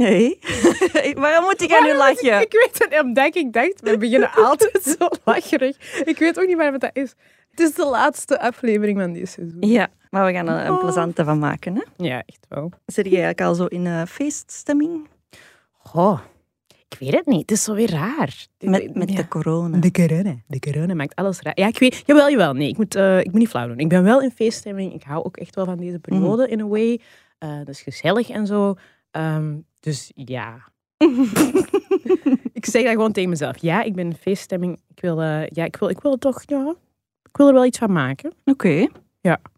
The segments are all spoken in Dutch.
Nee. Waarom moet ik aan u lachen? Ik weet het, omdat ik dacht, we beginnen altijd zo lacherig. Ik weet ook niet waarom dat is. Het is de laatste aflevering van dit seizoen. Ja, maar we gaan er een Oh. plezante van maken. Hè? Ja, echt wel. Zit je eigenlijk al zo in eh, feeststemming? Goh, ik weet het niet. Het is zo weer raar. Met, met Ja. de corona. De corona. De corona maakt alles raar. Ja, ik weet... Jawel, jawel. Nee, ik moet, eh, ik moet niet flauw doen. Ik ben wel in feeststemming. Ik hou ook echt wel van deze periode, in a way. Eh dat is gezellig en zo. Ehm, dus ja. ik zeg dat gewoon tegen mezelf. Ja, ik ben in feeststemming. Ik wil, ja, ik wil, ik wil toch... Ja, ik wil er wel iets van maken. Oké.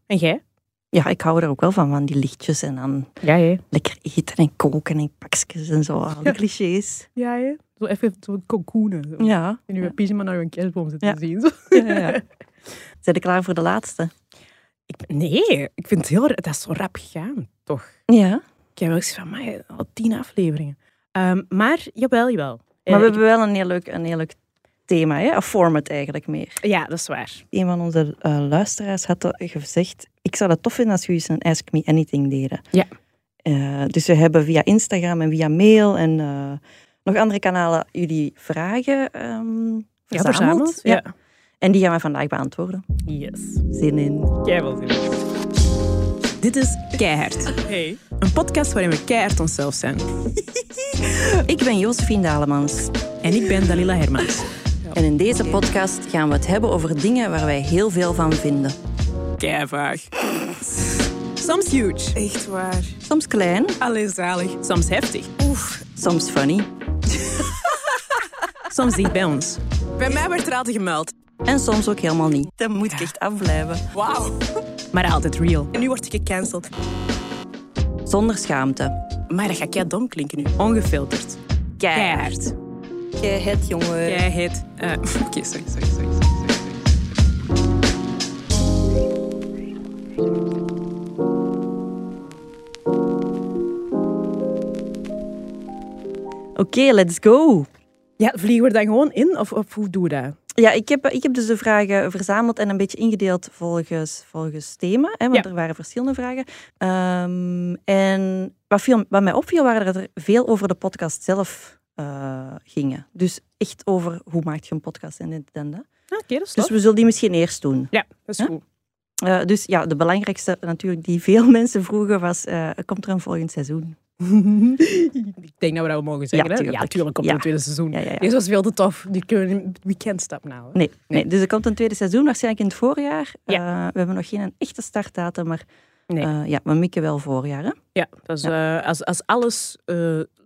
En jij? Ja, ik hou er ook wel van, van die lichtjes en dan Ja, lekker eten en koken en pakjes en zo. Al die Ja. clichés. Ja, hè? Zo even zo cocoonen. Zo. Ja. In uw Ja. pyjama naar uw kerstboom zitten Ja. zien. Zo. ja, ja. Zijn klaar voor de laatste? Ik, nee, ik vind het heel... Dat is zo rap gegaan, toch? Ja. Ik heb wel eens van, maar al tien afleveringen. Ehm, maar, jawel, jawel. Maar Eh, we ik- hebben wel een heel leuk, een heel leuk thema, hè? een format eigenlijk meer. Ja, dat is waar. Een van onze eh, luisteraars had gezegd, ik zou het tof vinden als jullie een Ask Me Anything deden. Ja. Eh, dus we hebben via Instagram en via mail en eh, nog andere kanalen jullie vragen ehm verzameld. Ja. En die gaan we vandaag beantwoorden. Yes. Zin in. Jij wel zin. Dit is Keihard. Hey. Een podcast waarin we keihard onszelf zijn. Ik ben Josephine Dalemans. En ik ben Dalila Hermans. En in deze podcast gaan we het hebben over dingen waar wij heel veel van vinden. Keivaag. Soms huge. Echt waar. Soms klein, Alleen zalig. Soms heftig. Oef. soms funny Soms dicht bij ons. Bij mij werd er altijd gemeld. en soms ook helemaal niet. Dat moet ik echt afblijven. Wauw. Maar altijd real. En nu word ik gecanceld. Zonder schaamte. Maar dat gaat jij dom klinken nu. Ongefilterd. Keihard. Jij het, jongen. Jij heet... eh, Oké, sorry, sorry, sorry, sorry, sorry. Oké, let's go. Ja, vliegen we er dan gewoon in? Of, of hoe doe je dat? Ja, ik heb, ik heb dus de vragen verzameld en een beetje ingedeeld volgens, volgens thema. Hè, want Ja. er waren verschillende vragen. Ehm, en wat, viel, wat mij opviel, waren dat er veel over de podcast zelf eh, gingen. Dus echt over hoe maak je een podcast en dit en dat. Oké, dat is Dus we zullen die misschien eerst doen. Ja, dat is Huh? goed. Eh, dus ja, de belangrijkste natuurlijk die veel mensen vroegen was, eh, komt er een volgend seizoen? ik denk dat we dat mogen zeggen. Ja, hè? tuurlijk. Ja, tuurlijk komt Ja. een tweede seizoen. Ja. Deze was veel te tof. Die kunnen, we can't stop now. hè. Nee, nee. dus er komt een tweede seizoen, waarschijnlijk in het voorjaar. Ja. Eh, we hebben nog geen echte startdatum, maar Nee. eh, ja, we mikken wel voorjaar. Hè? Ja, dus, eh, als, als alles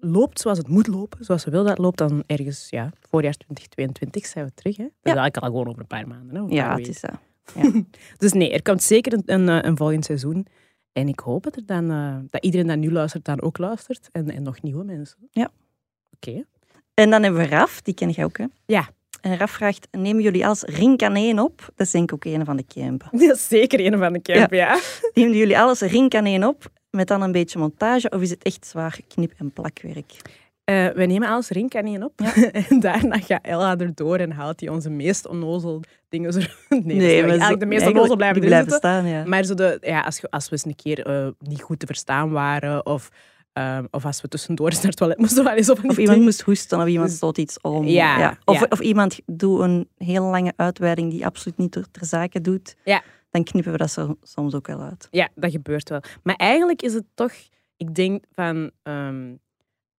loopt zoals het moet lopen, zoals we willen dat loopt, dan ergens, ja, voorjaar 2022 zijn we terug. Hè? Dat is eigenlijk al gewoon over een paar maanden. Hè? Ja, het is dat. Dus nee, er komt zeker een, een, een volgend seizoen. En ik hoop dat, er dan, eh, dat iedereen dat nu luistert, dan ook luistert. En, en nog nieuwe mensen. Ja. Oké. En dan hebben we Raf, die ken je ook, hè? Ja. En Raf vraagt, nemen jullie alles rinkaneen op? Dat is denk ik ook een van de campen. Dat is zeker een van de camp, ja. Nemen jullie alles rinkaneen op, met dan een beetje montage, of is het echt zwaar knip- en plakwerk? Eh, we nemen alles ringkaneen op. en daarna gaat Ella erdoor en haalt hij onze meest onnozel dingen er... Nee, nee maar eigenlijk zo- de meest onnozel blijven blijven staan, ja. Maar zo de, ja, als, als we eens een keer eh, niet goed te verstaan waren, of, ehm, of als we tussendoor eens naar het toilet moesten, wel eens op een Of iemand moest hoesten, of iemand Dus- stoot iets om. Ja, Of, ja. of iemand doet een heel lange uitweiding die absoluut niet ter, ter zake doet. Ja. Dan knippen we dat zo, soms ook wel uit. Ja, dat gebeurt wel. Maar eigenlijk is het toch, ik denk van ehm,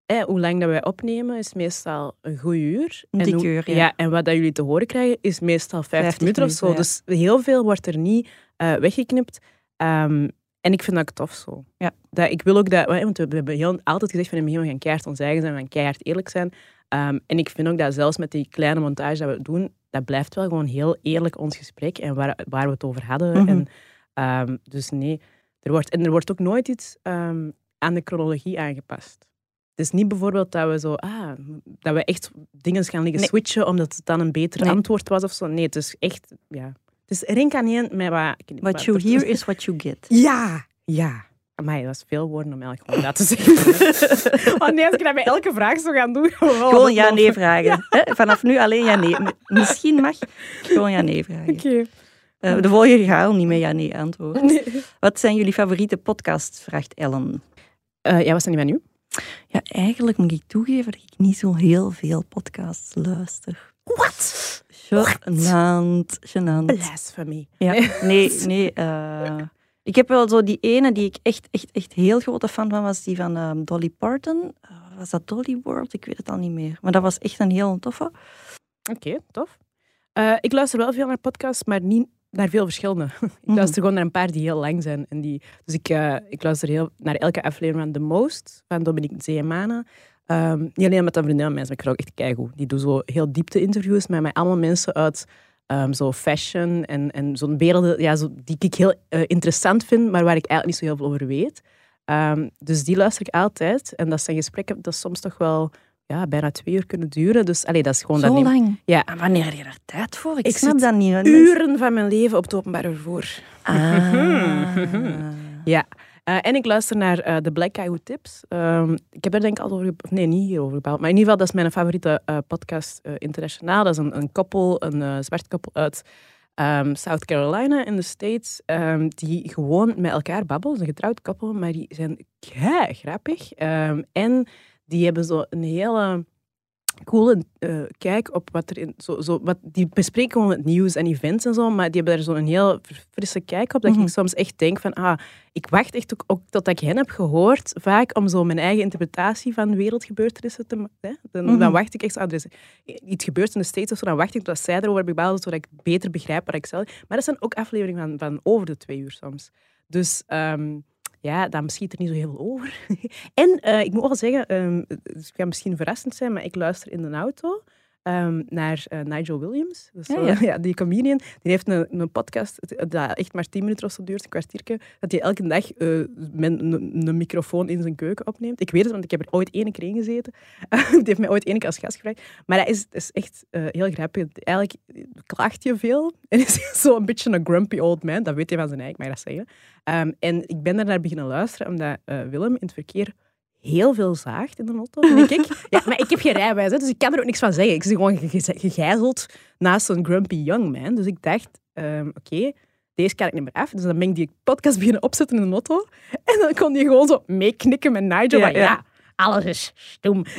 eh, hoe lang dat wij opnemen is meestal een goed uur. Een dik uur, ja. En wat dat jullie te horen krijgen is meestal 50, 50 minuten of zo. Dus heel veel wordt er niet eh, weggeknipt. Ehm, en ik vind dat tof zo. Ja. Dat, ik wil ook dat, want we hebben heel, altijd gezegd van in het begin, we gaan keihard ons eigen zijn, we gaan keihard eerlijk zijn. Ehm, en ik vind ook dat zelfs met die kleine montage dat we doen, dat blijft wel gewoon heel eerlijk ons gesprek en waar, waar we het over hadden. Mhm. En, ehm, dus nee, er wordt, en er wordt ook nooit iets aan de chronologie aangepast. Het is niet bijvoorbeeld dat we zo, ah, dat we echt dingen gaan liggen Nee. switchen omdat het dan een beter Nee. antwoord was of zo. Nee, het is echt, ja. Het is rink aan één met wat... What you hear is what you get. Ja, ja. Amai, dat is veel woorden om gewoon dat te zeggen. oh nee, als ik dat bij elke vraag zou gaan doen. oh, Gewoon ja-nee vragen. Vanaf nu alleen ja-nee. Misschien mag gewoon ja-nee vragen. Oké. Eh, de volgende gaat niet meer ja-nee antwoorden. Nee. Wat zijn jullie favoriete podcasts? Vraagt Ellen. Eh, ja, wat zijn die van nu? Ja, eigenlijk moet ik toegeven dat ik niet zo heel veel podcasts luister. Wat? Gênant, gênant. Blasphemy. Ja, nee, nee. eh, ik heb wel zo die ene die ik echt, echt, echt heel grote fan van was, die van ehm, Dolly Parton. Eh, was dat Dolly World? Ik weet het al niet meer. Maar dat was echt een heel toffe. Oké, tof. Eh, ik luister wel veel naar podcasts, maar niet naar veel verschillende. ik Mhm. luister gewoon naar een paar die heel lang zijn. En die, dus ik, eh, ik luister heel, naar elke aflevering van The Most, van Dominique Zeemana. Ehm, niet alleen met een vriendin van mij, maar ik vind ook echt keigoed. Die doet zo heel diepte interviews met mij allemaal mensen uit ehm, zo fashion en, en zo'n werelden ja, zo, die ik heel eh, interessant vind, maar waar ik eigenlijk niet zo heel veel over weet. Ehm, dus die luister ik altijd. En dat zijn gesprekken dat soms toch wel ja, bijna twee uur kunnen duren. Dus allee, dat is gewoon dat Zo neem- lang. Ja, En wanneer heb je daar tijd voor? Ik, Ik snap zit dat niet. uren van mijn leven op het openbaar vervoer. Ah. Ja. Eh, en ik luister naar eh The Black Guy Who Tips. Ehm, ik heb daar denk ik al over... Nee, niet hierover gebeld. Maar in ieder geval, dat is mijn favoriete eh, podcast eh, internationaal. Dat is een, een koppel, een eh, zwart koppel uit ehm, South Carolina in de States. ehm, die gewoon met elkaar babbelen. Het is een getrouwd koppel, maar die zijn kei grappig. Ehm, en die hebben zo een hele coole eh, kijk op wat er in... Zo, zo, wat, die bespreken gewoon het nieuws en events en zo, maar die hebben daar zo'n heel frisse kijk op, dat Mhm. ik soms echt denk van, ah, ik wacht echt ook, ook tot ik hen heb gehoord, vaak om zo mijn eigen interpretatie van wereldgebeurtenissen te maken. Dan, Mhm. dan wacht ik echt, ah, iets gebeurt in de States of zo, dan wacht ik tot zij erover hebben gebabbeld, zodat ik beter begrijp wat ik zelf... Maar dat zijn ook afleveringen van, van over de twee uur soms. Dus... ehm, ja, dan schiet er niet zo heel veel over. en eh, ik moet wel zeggen, ehm, het gaat misschien verrassend zijn, maar ik luister in de auto ehm, naar eh, Nigel Williams. Is Ja, zo- ja. ja, die comedian. Die heeft een, een podcast dat echt maar tien minuten of zo duurt, een kwartiertje, dat hij elke dag eh, met een, een microfoon in zijn keuken opneemt. Ik weet het, want ik heb er ooit één keer in gezeten. die heeft mij ooit één keer als gast gevraagd. Maar dat is, is echt eh, heel grappig. Eigenlijk klaagt je veel en is zo'n beetje een grumpy old man. Dat weet hij van zijn eigen, ik mag dat zeggen. Ehm, en ik ben daarnaar beginnen luisteren, omdat Willem in het verkeer heel veel zaagt in de auto, denk ik. Ja, maar ik heb geen rijbewijs, hè, dus ik kan er ook niks van zeggen. Ik zit gewoon ge- gegijzeld naast zo'n grumpy young man. Dus ik dacht, ehm, oké, deze kan ik niet meer af. Dus dan ben ik die podcast beginnen opzetten in de auto. En dan kon hij gewoon zo meeknikken met Nigel. Ja, ja. Alles is stom.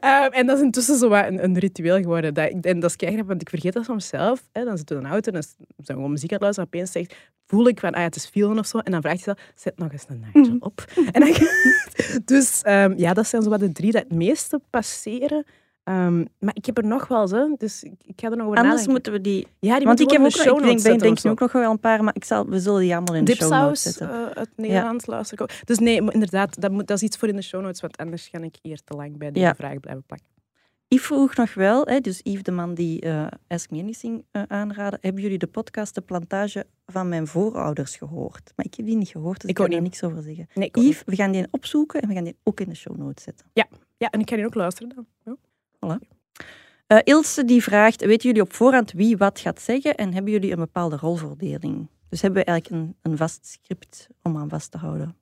Ehm, en dat is intussen zo wat een, een ritueel geworden. Dat, ik- en dat is keigrappig, want ik vergeet dat soms zelf. Hè. Dan zitten we in een auto en dan zijn we gewoon muziek aan het luisteren. En opeens zegt, voel ik van, ah ja, het is feeling of zo. En dan vraagt hij zelf, zet nog eens een Nigel op. En dan, dus ehm, ja, dat zijn zo wat de drie dat het meeste passeren. Ehm, maar ik heb er nog wel zo, dus ik, ga er nog over Anders nadenken. moeten we die... Ja, die Want moeten ik heb ook show ik denk, denk, nu ook nog wel een paar, maar ik zal, we zullen die allemaal in de show notes zetten. eh, uit Nederland luister ik ook. Dus nee, inderdaad, dat, moet, dat is iets voor in de show notes, want anders ga ik hier te lang bij deze Ja. vraag blijven plakken. Yves vroeg nog wel, hè, dus Yves, de man die eh Ask Me Anything eh, aanraadde, hebben jullie de podcast De Plantage van mijn voorouders gehoord? Maar ik heb die niet gehoord, dus Ik ik, kan niet. niks over zeggen. Nee, niet. Yves, we gaan die opzoeken en we gaan die ook in de show notes zetten. Ja, en ik ga die ook luisteren dan. Ja. Eh, Ilse die vraagt, weten jullie op voorhand wie wat gaat zeggen en hebben jullie een bepaalde rolverdeling? Dus hebben we eigenlijk een, een vast script om aan vast te houden?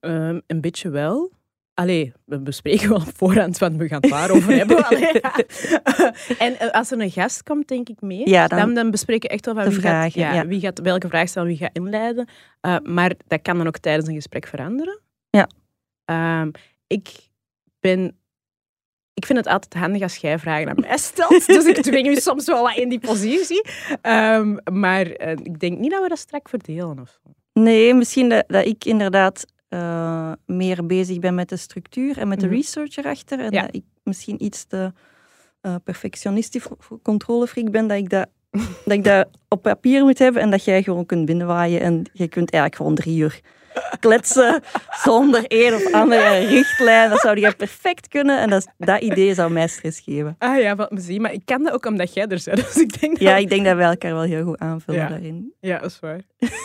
Ehm, een beetje wel. Allee, we bespreken wel op voorhand, want we gaan het daarover hebben. Allee, ja. en eh, als er een gast komt, denk ik mee. Ja, dan- dan, dan bespreken we echt wel van wie, gaat, vragen, ja, ja. wie gaat welke vraag stellen, wie gaat inleiden. Eh, maar dat kan dan ook tijdens een gesprek veranderen. Ja. Ehm, ik ben... Ik vind het altijd handig als jij vragen aan mij stelt. Dus ik dwing u soms wel wat in die positie. Ehm, maar eh, ik denk niet dat we dat strak verdelen of zo. Nee, misschien dat, dat ik inderdaad eh, meer bezig ben met de structuur en met de Mhm. research erachter. En Ja. dat ik misschien iets te eh perfectionistisch, controlefreak ben, dat ik dat, dat ik dat op papier moet hebben en dat jij gewoon kunt binnenwaaien. En je kunt eigenlijk gewoon drie uur kletsen zonder een of andere richtlijn. Dat zou jij perfect kunnen en dat, dat idee zou mij stress geven. Ah ja, wat me zie. Maar ik kan dat ook omdat jij er bent. Dus ik denk dat... Ja, ik denk dat we elkaar wel heel goed aanvullen Ja. daarin. Ja, dat is waar.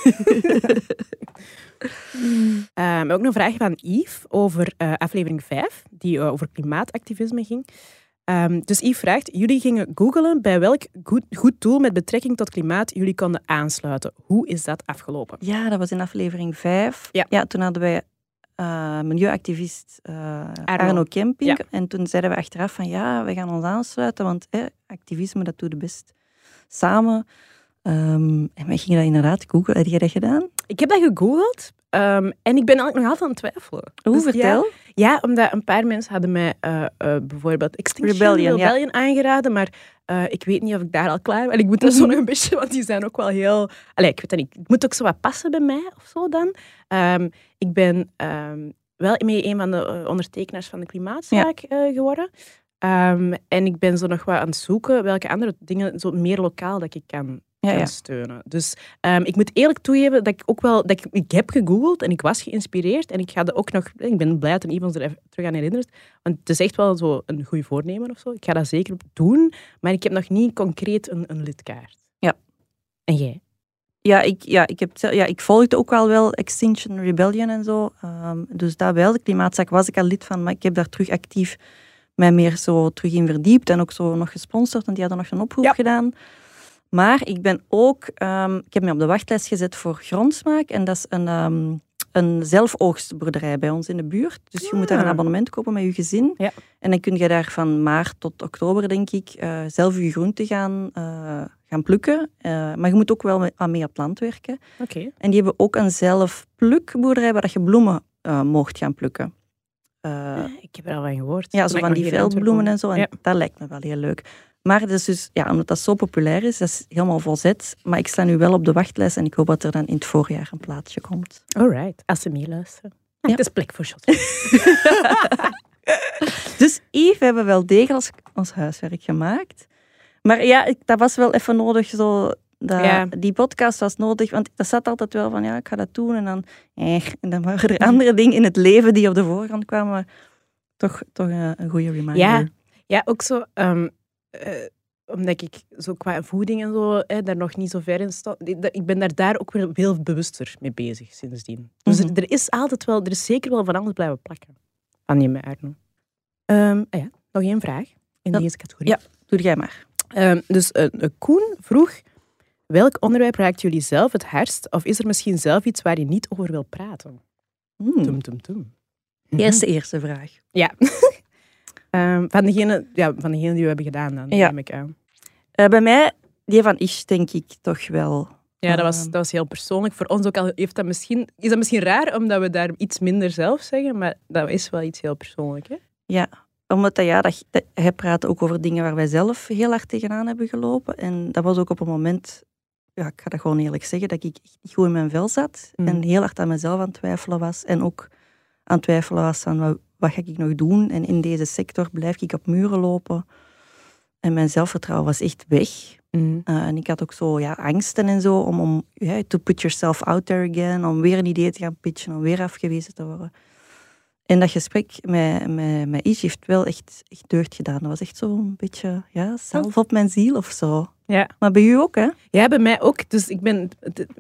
Ehm, ook een vraag van Yves over eh, aflevering 5, die eh, over klimaatactivisme ging. Ehm, dus Yves vraagt, jullie gingen googelen bij welk goed, goed tool met betrekking tot klimaat jullie konden aansluiten. Hoe is dat afgelopen? Ja, dat was in aflevering 5. Ja. toen hadden wij eh, milieuactivist eh, Arno. Arno, Kemping. Ja. En toen zeiden we achteraf van ja, we gaan ons aansluiten, want eh, activisme, dat doe je best samen. Ehm, en wij gingen dat inderdaad googlen. Heb jij dat gedaan? Ik heb dat gegoogeld ehm, en ik ben eigenlijk nog altijd aan het twijfelen. Hoe, Dus vertel? Ja, omdat een paar mensen hadden mij eh, eh, bijvoorbeeld Extinction Rebellion, Rebellion, ja. aangeraden, maar eh, ik weet niet of ik daar al klaar ben. En ik moet dat zo nog een beetje, want die zijn ook wel heel... Allee, ik weet dat niet. Het moet ook zo wat passen bij mij of zo dan. Ehm, ik ben ehm, wel mee een van de ondertekenaars van de klimaatzaak geworden. Ehm, en ik ben zo nog wat aan het zoeken welke andere dingen zo meer lokaal dat ik kan, Ja, steunen. Dus ehm, ik moet eerlijk toegeven dat ik ook wel... Dat ik, ik heb gegoogeld en ik was geïnspireerd. En ik ga er ook nog... Ik ben blij dat een Yvonne er even terug aan herinnert. Want het is echt wel zo een goed voornemen of zo. Ik ga dat zeker doen. Maar ik heb nog niet concreet een, een lidkaart. Ja. En jij? Ja, ik, ja, ik, heb, ja, ik volgde ook al wel Extinction Rebellion en zo. Ehm, dus daar wel, de klimaatzaak was ik al lid van, maar ik heb daar terug actief mij meer zo terug in verdiept en ook zo nog gesponsord, want die hadden nog een oproep Ja. gedaan. Maar ik ben ook, ehm, ik heb me op de wachtlijst gezet voor Grondsmaak en dat is een, ehm, een zelfoogstboerderij bij ons in de buurt. Dus je moet daar een Ah. abonnement kopen met je gezin. Ja. En dan kun je daar van maart tot oktober, denk ik, eh, zelf je groenten gaan, eh, gaan plukken. Eh, maar je moet ook wel mee, aan mee op het land werken. Oké. En die hebben ook een zelfplukboerderij waar je bloemen mocht gaan plukken. Ik heb er al van gehoord. ja, zo van die veldbloemen en zo. En Ja. dat lijkt me wel heel leuk. Maar dat is dus, ja, omdat dat zo populair is, dat is helemaal volzet. Maar ik sta nu wel op de wachtlijst en ik hoop dat er dan in het voorjaar een plaatsje komt. Alright, als ze meeluisteren. Ja. Het is plek voor shot. Dus Yves, we hebben wel degelijk ons, huiswerk gemaakt. Maar ja, ik, dat was wel even nodig. Zo, dat, Ja. Die podcast was nodig, want dat zat altijd wel van, ja, ik ga dat doen. En dan, eh, en dan waren er andere dingen in het leven die op de voorgrond kwamen. Maar toch, toch een, een goede reminder. Ja. Ja, ook zo... ehm, eh, omdat ik zo qua voeding en zo hè, daar nog niet zo ver in sta. Ik ben daar, daar ook weer veel bewuster mee bezig sindsdien. Dus Mhm. er, er is altijd wel... Er is zeker wel van alles blijven plakken. Aan je Arno. Ah ja, nog één vraag in deze categorie. Ja. Doe jij maar. Ehm, dus eh, eh, Koen vroeg... Welk onderwerp raakt jullie zelf het hardst? Of is er misschien zelf iets waar je niet over wil praten? Hmm. Tum, tum, tum. Eerste, eerste vraag. Ja. Ehm, van, degene, ja, van degene die we hebben gedaan dan, Ja. neem ik aan. Eh, bij mij, die van Ish, denk ik toch wel. Ja, dat was, Ehm. dat was heel persoonlijk. Voor ons ook al heeft dat misschien, is dat misschien raar, omdat we daar iets minder zelf zeggen, maar dat is wel iets heel persoonlijk. Hè? Ja, omdat dat, ja, dat, dat- hij praat ook over dingen waar wij zelf heel hard tegenaan hebben gelopen. En dat was ook op een moment, ja, ik ga dat gewoon eerlijk zeggen, dat ik echt niet goed in mijn vel zat. Mm. En heel hard aan mezelf aan het twijfelen was. En ook aan het twijfelen was aan wat, ga ik nog doen. En in deze sector blijf ik op muren lopen. En mijn zelfvertrouwen was echt weg. Mm. Eh, en ik had ook zo ja, angsten en zo om, om to put yourself out there again, om weer een idee te gaan pitchen, om weer afgewezen te worden. En dat gesprek met, met, met Ish heeft wel echt, echt deugd gedaan. Dat was echt zo'n beetje ja, zelf op mijn ziel of zo. Ja. Maar bij u ook, hè? ja, bij mij ook. Dus ik, ben,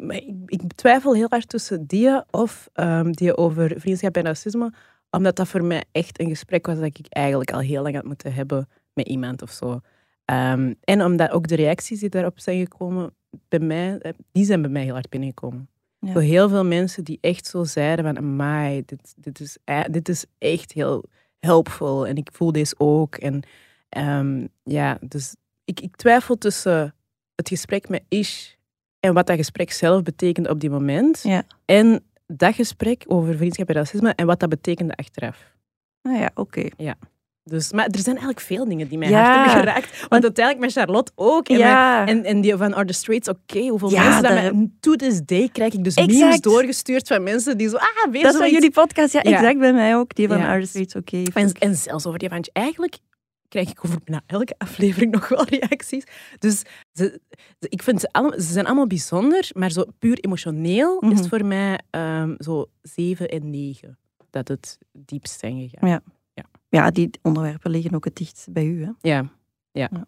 ik, ik twijfel heel hard tussen die of ehm, die over vriendschap en racisme, omdat dat voor mij echt een gesprek was dat ik eigenlijk al heel lang had moeten hebben met iemand of zo. Ehm, en omdat ook de reacties die daarop zijn gekomen, bij mij, eh, die zijn bij mij heel hard binnengekomen. Ja. Zo heel veel mensen die echt zo zeiden van, amai, dit, dit, is, e- dit is echt heel helpful en ik voel deze ook. En ehm, ja, dus ik, ik twijfel tussen het gesprek met Ish en wat dat gesprek zelf betekende op die moment. Ja. En dat gesprek over vriendschap en racisme en wat dat betekende achteraf. Ah ja, oké. Dus, maar er zijn eigenlijk veel dingen die mij Ja. hard hebben geraakt. Want uiteindelijk met Charlotte ook. En, Ja. mijn- en, en die van Are the Straits oké? Hoeveel Ja, mensen dat mij... To this day krijg ik dus Exact. memes doorgestuurd van mensen die zo... Ah, weer dat is van jullie podcast. Ja, Ja. exact bij mij ook. Die van Ja. Are the Streets Oké. En, en zelfs over die van... Eigenlijk krijg ik over bijna elke aflevering nog wel reacties. Dus ze, ze- ik vind ze, allemaal, ze zijn allemaal bijzonder, maar zo puur emotioneel is Mhm. het voor mij ehm, zo 7 en 9 dat het diepst zijn gegaan. Ja. Ja, die onderwerpen liggen ook het dichtst bij u, hè? Ja, ja. Ja.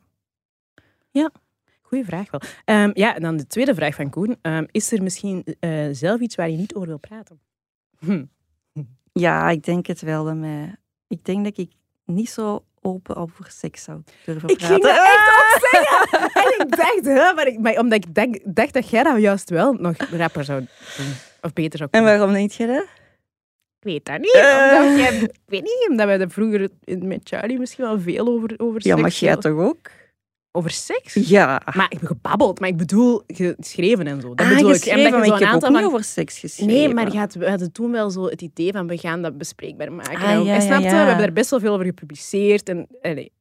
Ja, goeie vraag wel. Ehm, ja, en dan de tweede vraag van Koen. Ehm, is er misschien eh, zelf iets waar je niet over wil praten? Hm. Ja, ik denk het wel. Ik denk dat ik niet zo open over seks zou durven Ik praten. ging dat echt ook zeggen. En ik dacht, hè, maar, ik, maar omdat ik denk, dacht dat jij dat juist wel nog rapper zou doen. Of beter zou En kunnen. waarom denk je dat? Ik weet dat niet. Eh. Omdat jij, ik weet niet, omdat wij er vroeger in- met Charlie misschien wel veel over, over Ja, seks maar jij toch ook? Over seks? Ja. Maar ik heb gebabbeld, maar ik bedoel geschreven en zo. Dat ah, bedoel ik. En dat ik zo heb een ook aantal niet van... over seks geschreven. Nee, maar we hadden toen wel zo het idee van we gaan dat bespreekbaar maken. Ah, en, ja, en snapte, ja, we hebben daar best wel veel over gepubliceerd. En, allee.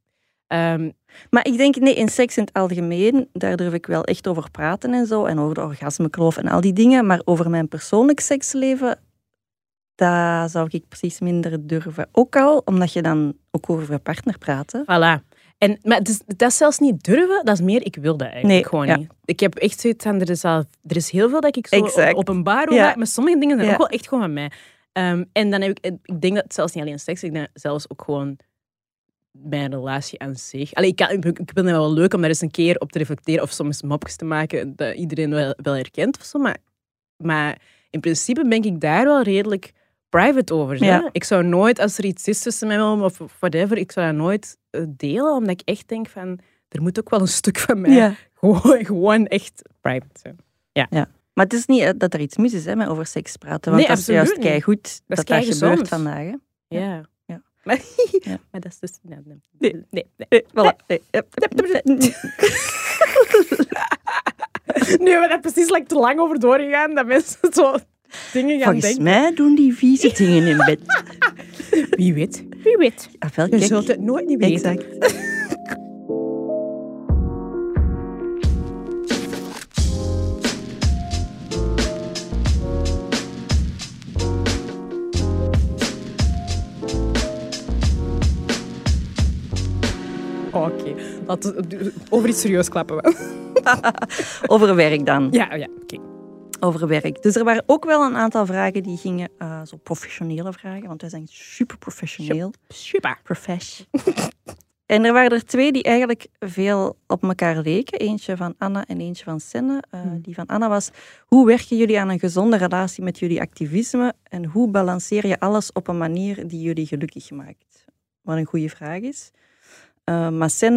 Ehm, Maar ik denk, nee, in seks in het algemeen, daar durf ik wel echt over praten en zo. En over de orgasmekloof en al die dingen. Maar over mijn persoonlijk seksleven, daar zou ik precies minder durven. Ook al, omdat je dan ook over je partner praat. hè. Voilà. En, maar is, dat is zelfs niet durven, dat is meer ik wilde eigenlijk Nee, gewoon ja. niet. Ik heb echt zoiets aan, er is, al, er is heel veel dat ik zo Exact. openbaar Ja. maak, maar sommige dingen zijn ook wel echt gewoon van mij. Ehm, en dan heb ik, ik denk dat het zelfs niet alleen seks, ik denk zelfs ook gewoon mijn relatie aan zich. Allee, ik, kan, ik, ik vind het wel leuk om daar eens een keer op te reflecteren of soms mopjes te maken dat iedereen wel, wel herkent of zo, maar, maar in principe ben ik daar wel redelijk private over. hè. Ja. Ik zou nooit, als er iets is tussen mij of of whatever, ik zou dat nooit eh, delen, omdat ik echt denk van, er moet ook wel een stuk van mij gewoon, gewoon echt private zijn. Maar het is niet eh, dat er iets mis is hè, met over seks praten. Want Nee, dat is juist keigoed dat dat, keigezond. gebeurt vandaag. Hè. Ja. Ja. Maar, Ja. maar dat is dus... Nee, nee. Nee. nee, nee. Voilà. Eh, Nu hebben we daar precies like, te lang over doorgegaan, dat mensen zo dingen gaan Volgens denken. mij doen die vieze dingen in bed. Wie weet. Wie weet. Ah, wel, Je zult het nooit niet weten. Exact. Oké. We over iets serieus klappen. we. Over werk dan. Ja, ja. Oké. Over werk. Dus er waren ook wel een aantal vragen die gingen, eh, zo professionele vragen, want wij zijn super professioneel. Super. Profesh. en er waren er twee die eigenlijk veel op elkaar leken. Eentje van Anna en eentje van Senne. Eh, Hmm. Die van Anna was, hoe werken jullie aan een gezonde relatie met jullie activisme en hoe balanceer je alles op een manier die jullie gelukkig maakt? Wat een goede vraag is.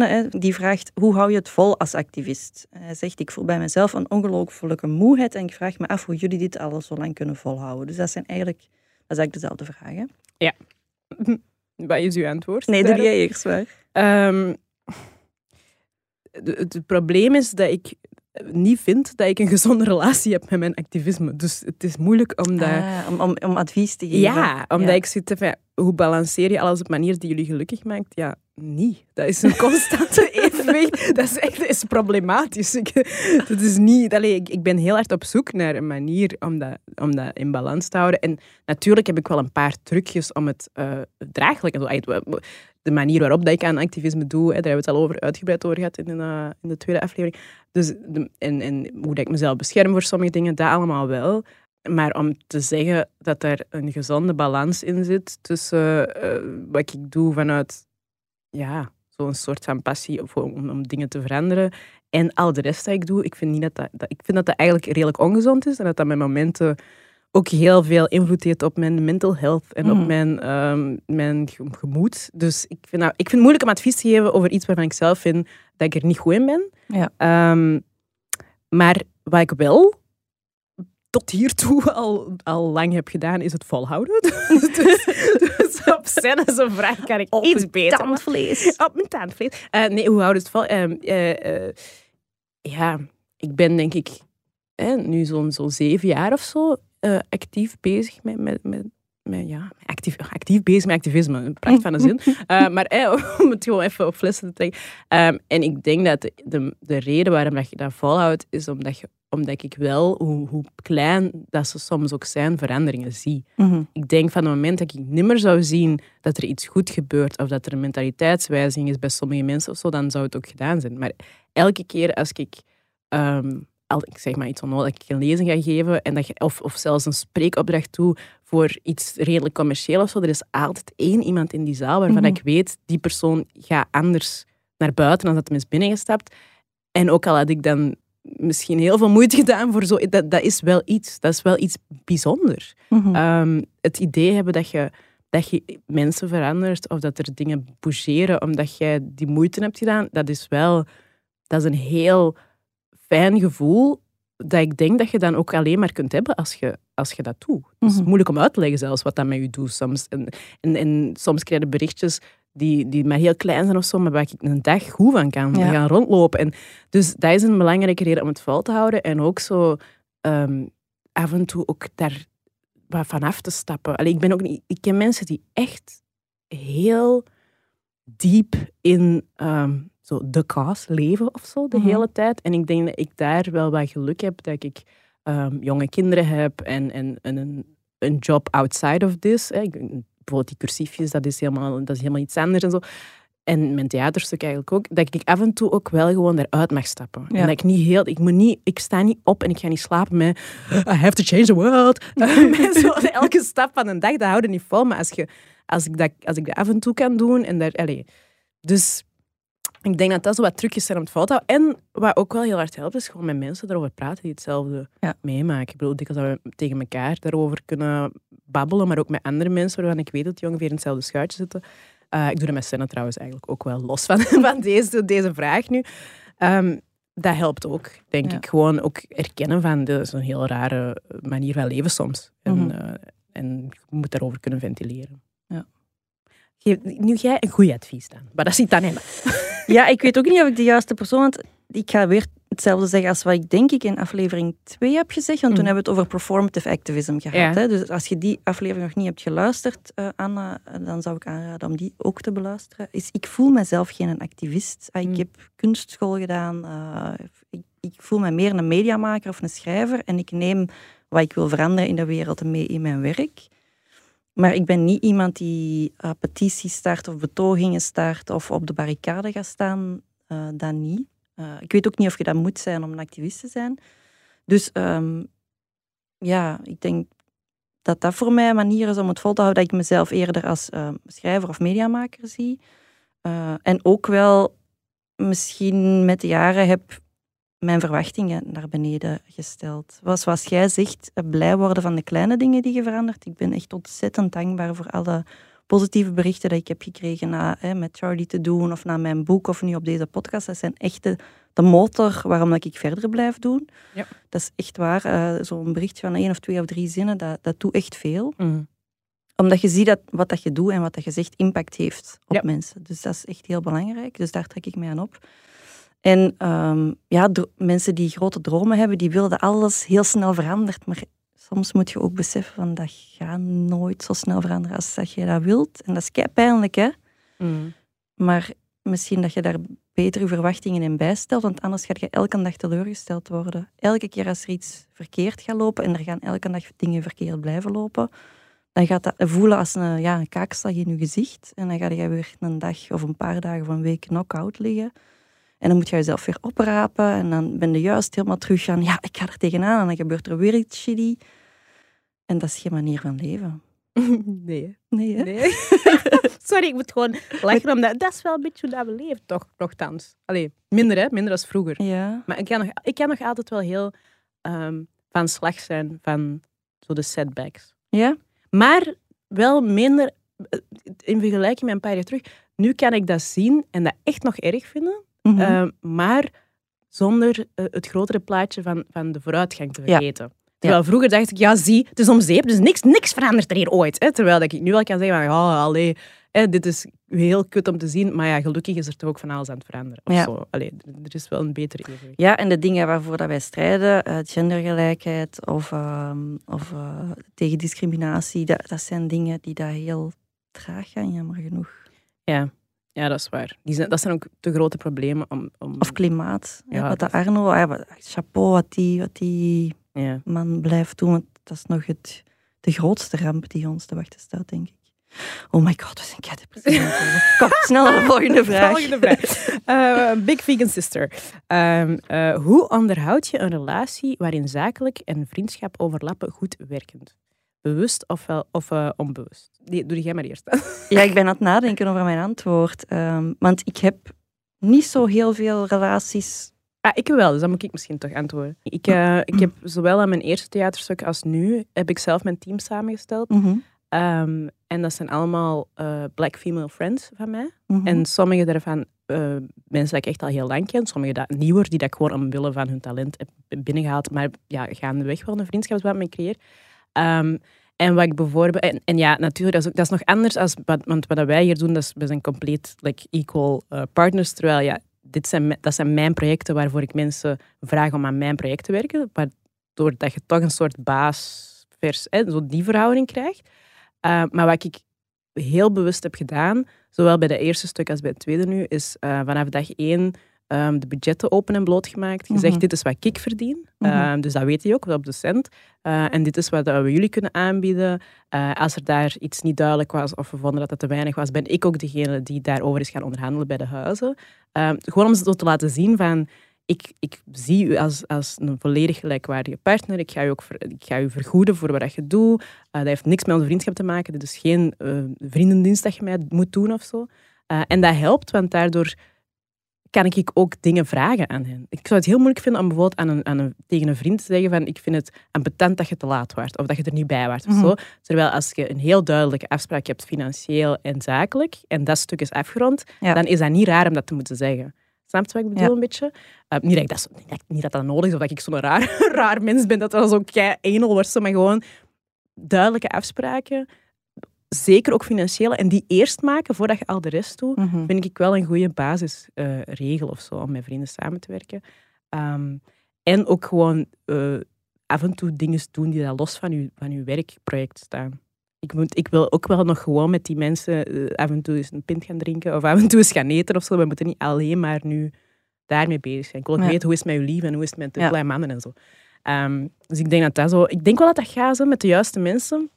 Hè, die vraagt, hoe hou je het vol als activist? Hij zegt, ik voel bij mezelf een ongelooflijke moeheid en ik vraag me af hoe jullie dit al zo lang kunnen volhouden. Dus dat zijn eigenlijk, dat is eigenlijk dezelfde vragen. Wat is uw antwoord? Nee, doe jij eerst maar. Ehm, het probleem is dat ik niet vind dat ik een gezonde relatie heb met mijn activisme. Dus het is moeilijk om dat... Ah, om, om, om advies te geven. Ja, omdat Ja. ik zit van, hoe balanceer je alles op een manier die jullie gelukkig maakt? Ja, niet. Dat is een constante evenwicht. Dat is echt is problematisch. Ik, dat is niet... Allee, ik, ik ben heel hard op zoek naar een manier om dat, om dat in balans te houden. En natuurlijk heb ik wel een paar trucjes om het eh draaglijk... De manier waarop dat ik aan activisme doe, hè, daar hebben we het al over uitgebreid over gehad in de, eh, in de tweede aflevering. Dus de, en, en hoe dat ik mezelf bescherm voor sommige dingen, dat allemaal wel. Maar om te zeggen dat er een gezonde balans in zit tussen eh, wat ik doe vanuit ja, zo'n soort van passie om, om dingen te veranderen en al de rest dat ik doe, ik vind, niet dat dat, dat, ik vind dat dat eigenlijk redelijk ongezond is en dat dat met momenten ook heel veel invloed heeft op mijn mental health en op mijn, ehm, mijn ge- gemoed. Dus ik vind, dat, ik vind het moeilijk om advies te geven over iets waarvan ik zelf vind dat ik er niet goed in ben. Ja. Ehm, maar wat ik wel tot hiertoe al, al lang heb gedaan, is het volhouden. dus, dus op scène zo'n vraag kan ik Op iets beter. tandvlees. Op mijn tandvlees. Eh, nee, hoe houdt het vol? Ehm, eh, eh, ja, ik ben denk ik nu zo'n zo'n zeven jaar of zo actief bezig met, met, met, met ja, actief, actief bezig met activisme. Een pracht van een zin. Maar eh, om het gewoon even op flessen te trekken. Ehm, en ik denk dat de, de, de reden waarom dat je dat volhoudt, is omdat, je, omdat ik wel, hoe, hoe klein dat ze soms ook zijn, veranderingen zie. Mhm. Ik denk van het moment dat ik nimmer zou zien dat er iets goed gebeurt of dat er een mentaliteitswijziging is bij sommige mensen of zo, dan zou het ook gedaan zijn. Maar elke keer als ik, ehm, al, ik zeg maar iets onnodig, dat ik een lezing ga geven en dat je, of, of zelfs een spreekopdracht doe voor iets redelijk commercieel of zo, er is altijd één iemand in die zaal waarvan Mhm. ik weet, die persoon gaat anders naar buiten dan dat hem is binnengestapt. En ook al had ik dan misschien heel veel moeite gedaan voor zo, dat, dat is wel iets, dat is wel iets bijzonders. Mhm. Ehm, het idee hebben dat je, dat je mensen verandert of dat er dingen bougeren omdat jij die moeite hebt gedaan, dat is wel dat is een heel fijn gevoel dat ik denk dat je dan ook alleen maar kunt hebben als je, als je dat doet. Het is Mhm. moeilijk om uit te leggen zelfs wat dat met je doet soms. En, en, en soms krijg je berichtjes die, die maar heel klein zijn of zo, maar waar ik een dag goed van kan Ja. gaan rondlopen. En dus dat is een belangrijke reden om het vol te houden. En ook zo ehm, af en toe ook daar wat vanaf te stappen. Allee, ik, ben ook niet, ik ken mensen die echt heel diep in ehm, zo de cause leven of zo de Mhm. hele tijd. En ik denk dat ik daar wel wat geluk heb dat ik ehm, jonge kinderen heb en, en, en een, een job outside of this. Hè. Ik- Bijvoorbeeld die cursiefjes, dat is, helemaal, dat is helemaal iets anders en zo. En mijn theaterstuk eigenlijk ook, dat ik af en toe ook wel gewoon eruit mag stappen. Ja. En dat ik niet heel, ik moet niet, ik sta niet op en ik ga niet slapen met I have to change the world. met zo elke stap van een dag, dat houdt niet vol. Maar als, je, als, ik dat, als ik dat af en toe kan doen en daar, allee, dus ik denk dat dat zo wat trucjes zijn om het vol te houden. En wat ook wel heel hard helpt, is gewoon met mensen erover praten die hetzelfde Ja. meemaken. Ik bedoel, dikwijls dat we tegen elkaar daarover kunnen babbelen, maar ook met andere mensen waarvan ik weet dat die ongeveer in hetzelfde schuitje zitten. Eh, ik doe dat met Senna trouwens eigenlijk ook wel los van, van deze, deze vraag nu. Ehm, dat helpt ook, denk Ja. ik. Gewoon ook erkennen van, dit is een heel rare manier van leven soms. En, Mhm. eh, en je moet daarover kunnen ventileren. Ja. Geef, nu jij een goed advies dan. Maar dat zit dan in. Ja, ik weet ook niet of ik de juiste persoon... Want ik ga weer hetzelfde zeggen als wat ik denk ik in aflevering 2 heb gezegd. Want toen Mm. hebben we het over performative activism gehad. Ja. Hè? Dus als je die aflevering nog niet hebt geluisterd, eh, Anna, dan zou ik aanraden om die ook te beluisteren. Is, ik voel mezelf geen activist. Ah, Ik Mm. heb kunstschool gedaan. eh, ik, ik voel me meer een mediamaker of een schrijver. En ik neem wat ik wil veranderen in de wereld mee in mijn werk. Maar ik ben niet iemand die eh, petities start of betogingen start of op de barricade gaat staan. Eh dat niet. Eh, ik weet ook niet of je dat moet zijn om een activist te zijn. Dus ehm, ja, ik denk dat dat voor mij een manier is om het vol te houden. Dat ik mezelf eerder als schrijver of mediamaker zie. En ook wel misschien met de jaren heb mijn verwachtingen naar beneden gesteld. Was zoals jij zegt, blij worden van de kleine dingen die je verandert. Ik ben echt ontzettend dankbaar voor alle positieve berichten die ik heb gekregen na hè, met Charlie te doen of na mijn boek of nu op deze podcast. Dat zijn echt de, de motor waarom dat ik verder blijf doen. Ja. Dat is echt waar. Eh, Zo'n berichtje van één of twee of drie zinnen, dat, dat doet echt veel. Omdat je ziet dat wat dat je doet en wat dat je zegt impact heeft op Ja. mensen. Dus dat is echt heel belangrijk. Dus daar trek ik mij aan op. En ehm, ja, mensen die grote dromen hebben, die willen dat alles heel snel verandert. Maar soms moet je ook beseffen van dat gaat nooit zo snel veranderen als dat je dat wilt. En dat is kei pijnlijk, hè? Mm. Maar misschien dat je daar beter je verwachtingen in bijstelt, want anders ga je elke dag teleurgesteld worden. Elke keer als er iets verkeerd gaat lopen en er gaan elke dag dingen verkeerd blijven lopen, dan gaat dat voelen als een, ja, een kaakslag in je gezicht. En dan ga je weer een dag of een paar dagen of een week knock-out liggen. En dan moet je jezelf weer oprapen en dan ben je juist helemaal terug aan, ja, ik ga er tegenaan en dan gebeurt er weer iets shitty. En dat is geen manier van leven. Nee. Nee, hè? Nee. Sorry, ik moet gewoon lachen omdat dat is wel een beetje hoe dat we leven, toch? Nochtans. Allee, minder hè, minder als vroeger. Ja. Maar ik kan nog, ik kan nog altijd wel heel ehm, van slag zijn van zo de setbacks. Ja? Maar wel minder, eh, in vergelijking met een paar jaar terug, nu kan ik dat zien en dat echt nog erg vinden, Mhm. ehm, maar zonder eh, het grotere plaatje van, van de vooruitgang te Ja. vergeten. Terwijl vroeger dacht ik, ja zie, het is om zeep, dus niks, niks verandert er hier ooit. Hè? Terwijl dat ik nu al kan zeggen, van, allee, hè, dit is heel kut om te zien, maar ja, gelukkig is er toch ook van alles aan het veranderen. Of Ja. zo. Allee, er is wel een betere evenwicht. Ja, en de dingen waarvoor dat wij strijden, eh, gendergelijkheid of, ehm, of eh, tegen discriminatie, dat, dat zijn dingen die daar heel traag gaan, jammer genoeg. Ja, ja dat is waar. Die zijn, dat zijn ook te grote problemen om... om Of klimaat. Ja, wat dat Arno, ah ja, wat- chapeau wat die, wat die ja. man blijft doen, want dat is nog het, de grootste ramp die ons te wachten staat, denk ik. Oh my god, we zijn kei depressief. Kom, snel naar de volgende vraag. Volgende vraag. Eh, big Vegan Sister. Ehm, eh, hoe onderhoud je een relatie waarin zakelijk en vriendschap overlappen goed werkend? Bewust of, wel, of eh, onbewust? Die, doe jij maar eerst. Ja, ik ben aan het nadenken over mijn antwoord. ehm, want ik heb niet zo heel veel relaties Ah, ik wel, dus dan moet ik misschien toch antwoorden. Ik, eh, ik heb zowel aan mijn eerste theaterstuk als nu, heb ik zelf mijn team samengesteld. Mhm, Ehm, en dat zijn allemaal eh, black female friends van mij. mhm. En sommige daarvan mensen die ik echt al heel lang ken. Sommige dat, nieuwer, die dat ik gewoon omwille van hun talent heb binnengehaald. Maar ja, gaandeweg wel een vriendschapsband mee creëer. Ehm, En wat ik bijvoorbeeld... En, ja, natuurlijk, dat is, ook, dat is nog anders als... Want wat wij hier doen, dat we zijn compleet like, equal eh, partners. Terwijl, ja, dit zijn, dat zijn mijn projecten waarvoor ik mensen vraag om aan mijn project te werken. Waardoor dat je toch een soort baas vers, zo die verhouding krijgt. Eh, maar wat ik heel bewust heb gedaan, zowel bij de eerste stuk als bij het tweede nu, is eh, vanaf dag één ehm, de budgetten open en bloot gemaakt. Gezegd, Mhm. dit is wat ik verdien. Mhm. Ehm, dus dat weet je ook, op de cent. Eh, en dit is wat we jullie kunnen aanbieden. Eh, als er daar iets niet duidelijk was of we vonden dat het te weinig was, ben ik ook degene die daarover is gaan onderhandelen bij de huizen. Ehm, gewoon om ze te laten zien van... Ik, ik zie u als, als een volledig gelijkwaardige partner. Ik ga u ook ver- ik ga u vergoeden voor wat je doet. Eh, dat heeft niks met onze vriendschap te maken. Dit is geen vriendendienst dat je mij moet doen of zo. En dat helpt, want daardoor kan ik ook dingen vragen aan hen. Ik zou het heel moeilijk vinden om bijvoorbeeld aan een, aan een, tegen een vriend te zeggen van ik vind het ambetant dat je te laat was of dat je er niet bij was of Mhm. zo. Terwijl als je een heel duidelijke afspraak hebt, financieel en zakelijk, en dat stuk is afgerond, Ja. dan is dat niet raar om dat te moeten zeggen. Snap je wat ik bedoel Ja. een beetje? Uh, niet, dat ik dat, niet, dat, niet dat dat nodig is of dat ik zo'n raar, raar mens ben, dat dat zo kei enel wordt, maar gewoon duidelijke afspraken, zeker ook financiële, en die eerst maken voordat je al de rest doet, Mhm. vind ik wel een goede basisregel of zo om met vrienden samen te werken. Ehm, en ook gewoon eh, af en toe dingen doen die daar los van je, van uw werkproject staan. Ik, moet, ik wil ook wel nog gewoon met die mensen eh, af en toe eens een pint gaan drinken of af en toe eens gaan eten of zo. We moeten niet alleen maar nu daarmee bezig zijn. Ik wil ook Ja. weten hoe is het met je lief en hoe is het met de Ja. kleine mannen en zo. Ehm, dus ik denk dat dat zo... Ik denk wel dat dat gaat zo, met de juiste mensen.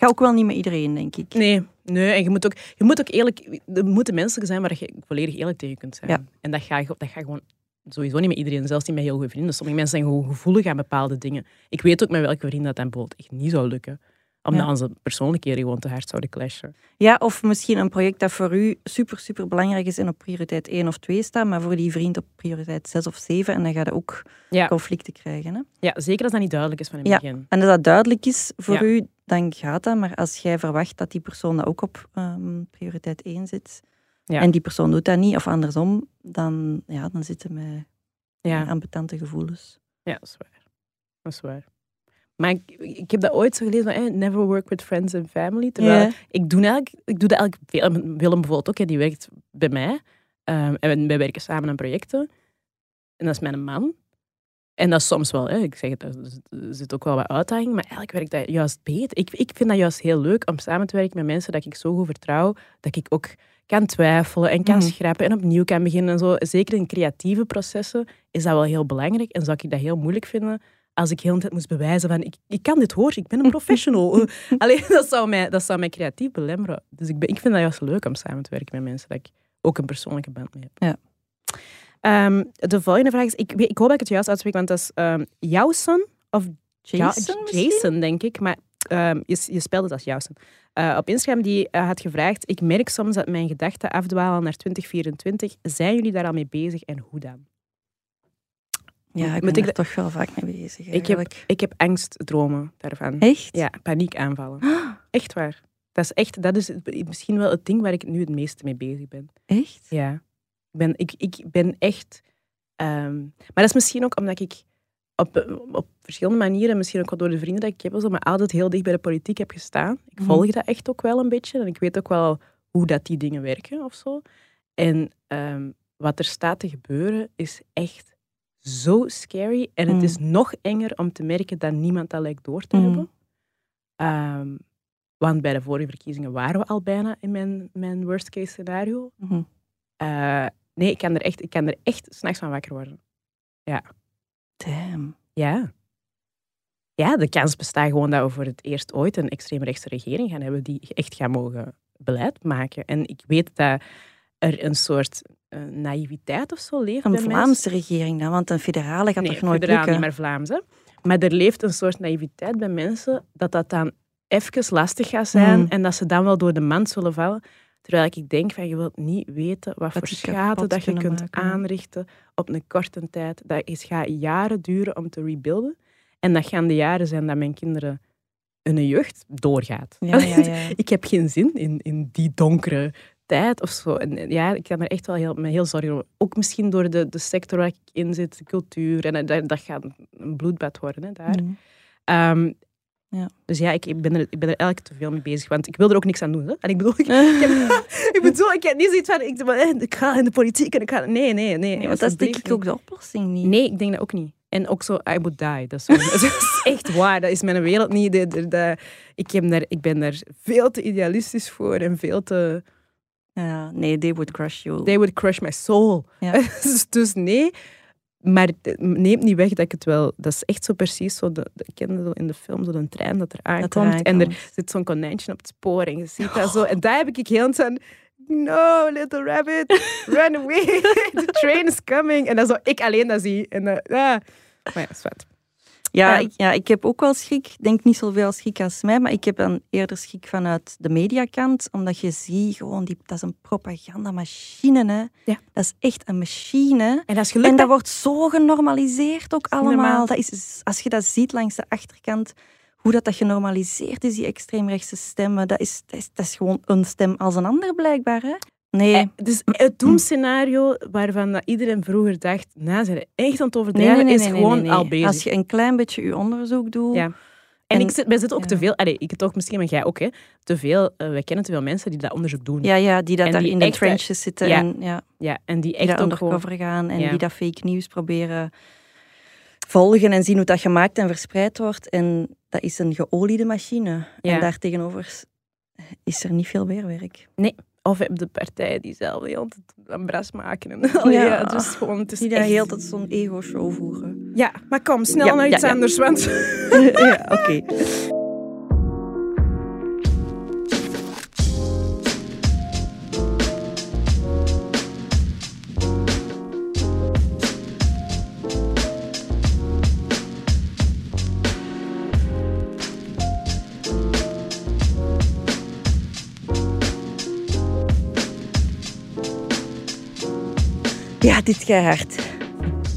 Ga ook wel niet met iedereen, denk ik. Nee, nee. En je moet ook, je moet ook eerlijk... Er moeten mensen zijn waar je volledig eerlijk tegen kunt zijn. Ja. En dat gaat dat gaat gewoon sowieso niet met iedereen. Zelfs niet met heel goede vrienden. Sommige mensen zijn gewoon gevoelig aan bepaalde dingen. Ik weet ook met welke vrienden dat dan bijvoorbeeld echt niet zou lukken. Omdat Ja. onze persoonlijkheden gewoon te hard zouden clashen. Ja, of misschien een project dat voor u super, super belangrijk is en op prioriteit 1 of 2 staat, maar voor die vriend op prioriteit 6 of 7. En dan ga je ook Ja. conflicten krijgen. Hè? Ja, zeker als dat niet duidelijk is van in het Ja. begin. En als dat duidelijk is voor u, dan gaat dat. Maar als jij verwacht dat die persoon dat ook op ehm, prioriteit 1 zit, Ja. en die persoon doet dat niet, of andersom, dan, ja, dan zitten we met Ja. ambetante gevoelens. Ja, dat is waar. Dat is waar. Maar ik, ik heb dat ooit zo gelezen van eh, never work with friends and family. Terwijl ik, doe eigenlijk, ik doe dat eigenlijk veel. Willem bijvoorbeeld ook, hè, die werkt bij mij. Ehm, en wij werken samen aan projecten. En dat is mijn man. En dat is soms wel, hè, ik zeg het, er zit ook wel wat uitdaging, maar eigenlijk werkt dat juist beter. Ik, ik vind dat juist heel leuk om samen te werken met mensen dat ik zo goed vertrouw, dat ik ook kan twijfelen en kan Mhm. schrappen en opnieuw kan beginnen en zo. Zeker in creatieve processen is dat wel heel belangrijk en zou ik dat heel moeilijk vinden als ik heel de tijd moest bewijzen van ik, ik kan dit hoor, ik ben een professional. Alleen dat zou, mij, dat zou mij creatief belemmeren. Dus ik, ben, ik vind dat juist leuk om samen te werken met mensen dat ik ook een persoonlijke band mee heb. Ja. Ehm, de volgende vraag is, ik, ik hoop dat ik het juist uitspreek, want dat is Jousen of Ja, Jason? Jason, denk ik. Maar ehm, je, je spelt het als Jousen. Eh, op Instagram die eh, had gevraagd, ik merk soms dat mijn gedachten afdwalen naar 2024. Zijn jullie daar al mee bezig en hoe dan? Ja, ik ben ik er toch wel vaak mee bezig. Ik heb, eigenlijk. ik heb angstdromen daarvan. Echt? Ja, paniekaanvallen. Echt waar. Dat is, echt, dat is misschien wel het ding waar ik nu het meeste mee bezig ben. Echt? Ja. Ik ben, ik, ik ben echt... ehm, maar dat is misschien ook omdat ik op, op verschillende manieren, misschien ook wel door de vrienden dat ik heb, zo, maar altijd heel dicht bij de politiek heb gestaan. Ik Mhm. volg dat echt ook wel een beetje. En ik weet ook wel hoe dat die dingen werken of zo. En ehm, wat er staat te gebeuren is echt zo scary. En het is nog enger om te merken dat niemand dat lijkt door te Mhm. hebben. Ehm, want bij de vorige verkiezingen waren we al bijna in mijn, mijn worst case scenario. Mhm. Eh, nee, ik kan er echt, ik kan er echt s'nachts van wakker worden. Damn. Ja. Ja, de kans bestaat gewoon dat we voor het eerst ooit een extreemrechtse regering gaan hebben die echt gaat mogen beleid maken. En ik weet dat er een soort eh, naïviteit of zo leeft Een bij mensen. Vlaamse regering dan, want een federale gaat nee, toch nooit federaal lukken? niet meer Vlaams. Hè? Maar er leeft een soort naïviteit bij mensen dat dat dan even lastig gaat zijn Mm. en dat ze dan wel door de mand zullen vallen. Terwijl ik denk van, je wilt niet weten wat, voor schade dat je kunt maken. aanrichten op een korte tijd. Dat is, gaat jaren duren om te rebuilden. En dat gaan de jaren zijn dat mijn kinderen hun jeugd doorgaat. Ja, ja, ja. ik heb geen zin in, in die donkere tijd of zo. En ja, ik kan er echt wel heel, me heel zorgen over. Ook misschien door de, de sector waar ik in zit, de cultuur. En dat, dat gaat een bloedbad worden hè, daar. Mhm. Ehm, Ja. Dus ja, ik, ik, ben er, ik ben er eigenlijk te veel mee bezig. Want ik wil er ook niks aan doen. Hè? En ik bedoel, ik, ik, heb, ik bedoel, ik heb niet zoiets van, ik, eh, ik ga in de politiek en ik ga... Nee, nee, nee. nee want dat is denk ik ook de oplossing niet. Nee, ik denk dat ook niet. En ook zo, I would die. Dat is, dat echt waar. Dat is mijn wereld niet. De, ik, heb daar, ik ben daar veel te idealistisch voor en veel te... Ja, nee, they would crush you. They would crush my soul. Ja. dus, dus nee, maar neemt niet weg dat ik het wel... Dat is echt zo precies zo... De, de, ik kende zo in de film zo een trein dat er aankomt. eraan en er zit zo'n konijntje op het spoor en je ziet dat zo. En daar heb ik heel aan... No, little rabbit, run away. The train is coming. En dan zo ik alleen dat zie. En dan, ja. Maar ja, zwart. Ja, Ja. ik, ja, ik heb ook wel schrik. Ik denk niet zoveel schrik als mij, maar ik heb dan eerder schrik vanuit de mediakant. Omdat je ziet gewoon, die, dat is een propagandamachine. Hè. Ja. Dat is echt een machine. En dat is gelukt. En dat hè? wordt zo genormaliseerd ook allemaal. Dat is, als je dat ziet langs de achterkant, hoe dat, dat genormaliseerd is, die extreemrechtse stemmen, dat is, dat, is, dat is gewoon een stem als een ander blijkbaar. Hè? Nee. Eh, Dus het doemscenario waarvan dat iedereen vroeger dacht, nou, ze zijn echt aan het nee, overdrijven, nee, nee, is nee, nee, gewoon nee, nee. al bezig. Als je een klein beetje je onderzoek doet, Ja. En, En- ik zit, wij zitten ook ja. te veel, allee, ik toch misschien, maar jij ook, hè, te veel, wij kennen te veel mensen die dat onderzoek doen. ja, ja, die dat En daar die in de echt, eh, trenches zitten ja, en ja, Ja, en die die echt daar gewoon... undercover gaan en Ja. die dat fake nieuws proberen volgen en zien hoe dat gemaakt en verspreid wordt. En dat is een geoliede machine. En daartegenover is er niet veel weerwerk. Of de partijen die zelf heel tijd een bras maken. En, ja. Is gewoon... Het is Die echt- heel tijd zo'n ego-show voeren. Ja, maar kom, snel Ja, naar iets anders, want... ja, oké. Ja, dit gaat hard.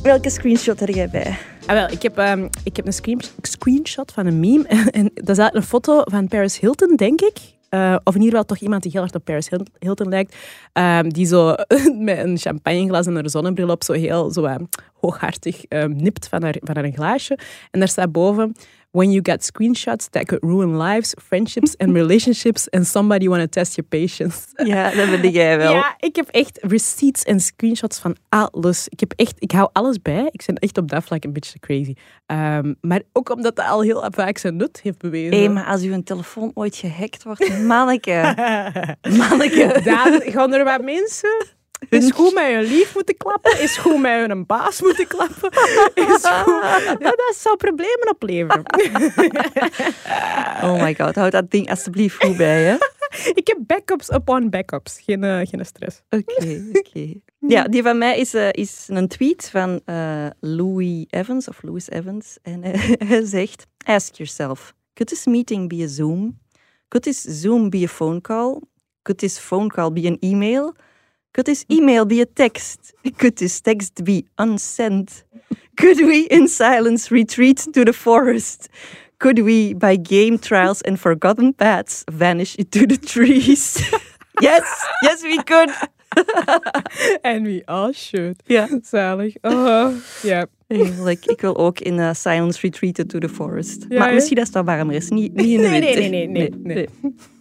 Welke screenshot heb jij bij? Ah, wel, ik heb, ehm, ik heb een screen- screenshot van een meme. En dat is eigenlijk een foto van Paris Hilton, denk ik. Eh, of in ieder geval toch iemand die heel erg op Paris Hil- Hilton lijkt. Ehm, die zo met een champagneglas en een zonnebril op zo heel zo, ehm, hooghartig nipt van haar, van haar glaasje. En daar staat boven... When you get screenshots that could ruin lives, friendships and relationships and somebody want to test your patience. Ja, dat ben jij wel. Ja, ik heb echt receipts en screenshots van alles. Ik heb echt, ik hou alles bij. Ik ben echt op dat vlak een beetje crazy. Ehm, maar ook omdat dat al heel vaak zijn nut heeft bewezen. Hé, maar als uw telefoon ooit gehackt wordt, manneke, manneke. Dan gaan er wat mensen. Is goed met hun lief moeten klappen? Is goed met hun baas moeten klappen? Is goed... Ja, dat zou problemen opleveren. Oh my god, houd dat ding alsjeblieft goed bij, hè? Ik heb backups upon backups. Geen, eh, geen stress. Oké, oké. Ja, die van mij is, eh, is een tweet van eh, Louis Evans, of Louis Evans. En hij zegt, ask yourself, could this meeting be a Zoom? Could this Zoom be a phone call? Could this phone call be an email? Could this email be a text? Could this text be unsent? Could we in silence retreat to the forest? Could we, by game trials and forgotten paths, vanish into the trees? yes, yes we could. And we all should. Ja. Zalig. Oh, ja. Ik wil ook in uh, silence retreaten to the forest. Ja, maar hè? misschien dat het wat warmer is, niet, niet in de Nee, nee, winter. nee, nee, nee,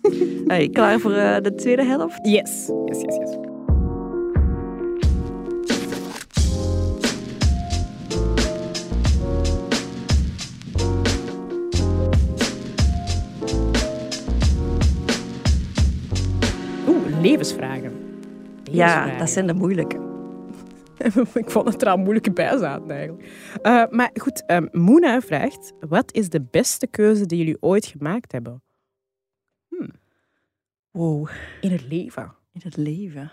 nee. Hey, klaar voor eh, de tweede helft? Yes. Yes, yes, yes. Levensvragen. Ja, dat zijn de moeilijke. Ik vond het er al moeilijke bij zaten eigenlijk. Eh, maar goed, ehm Moena vraagt: wat is de beste keuze die jullie ooit gemaakt hebben Wow, in het leven? in het leven.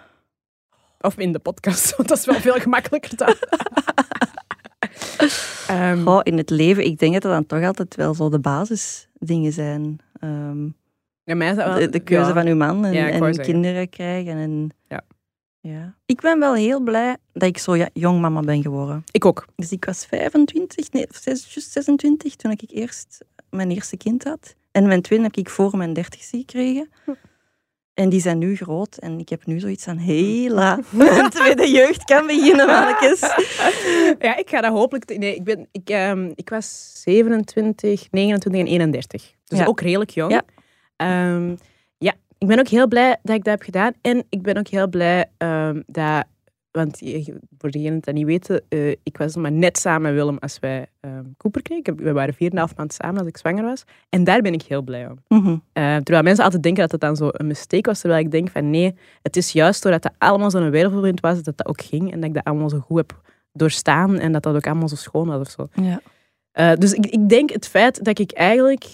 Of in de podcast, want dat is wel veel gemakkelijker dan. Goh, in het leven, ik denk dat dat dan toch altijd wel zo de basisdingen zijn. Ehm, ja, mij is dat wel- de, de keuze ja. van uw man en, Ja, en kinderen krijgen. En, Ja. Ja. Ik ben wel heel blij dat ik zo jong mama ben geworden. Ik ook. Dus ik was 25, nee, zes- juist 26 toen ik eerst mijn eerste kind had. En mijn tweede heb ik voor mijn dertigste gekregen. Hm. En die zijn nu groot. En ik heb nu zoiets van, hela, mijn tweede jeugd kan beginnen, mannetjes. Ja, ik ga dat hopelijk... Nee, ik, ben, ik, ehm, ik was 27, 29 en 31. Dus Ja. ook redelijk jong. Ja. Ehm, ja, ik ben ook heel blij dat ik dat heb gedaan. En ik ben ook heel blij ehm, dat... Want voor degenen die dat niet weten, eh, ik was maar net samen met Willem als wij ehm Cooper kregen. We waren vier en een half maand samen als ik zwanger was. En daar ben ik heel blij om. Mhm. Terwijl mensen altijd denken dat het dan zo een mistake was. Terwijl ik denk van nee, het is juist doordat dat allemaal zo'n wereldwind was, dat dat ook ging. En dat ik dat allemaal zo goed heb doorstaan. En dat dat ook allemaal zo schoon was of zo. Ja. Eh, dus ik, ik denk het feit dat ik eigenlijk...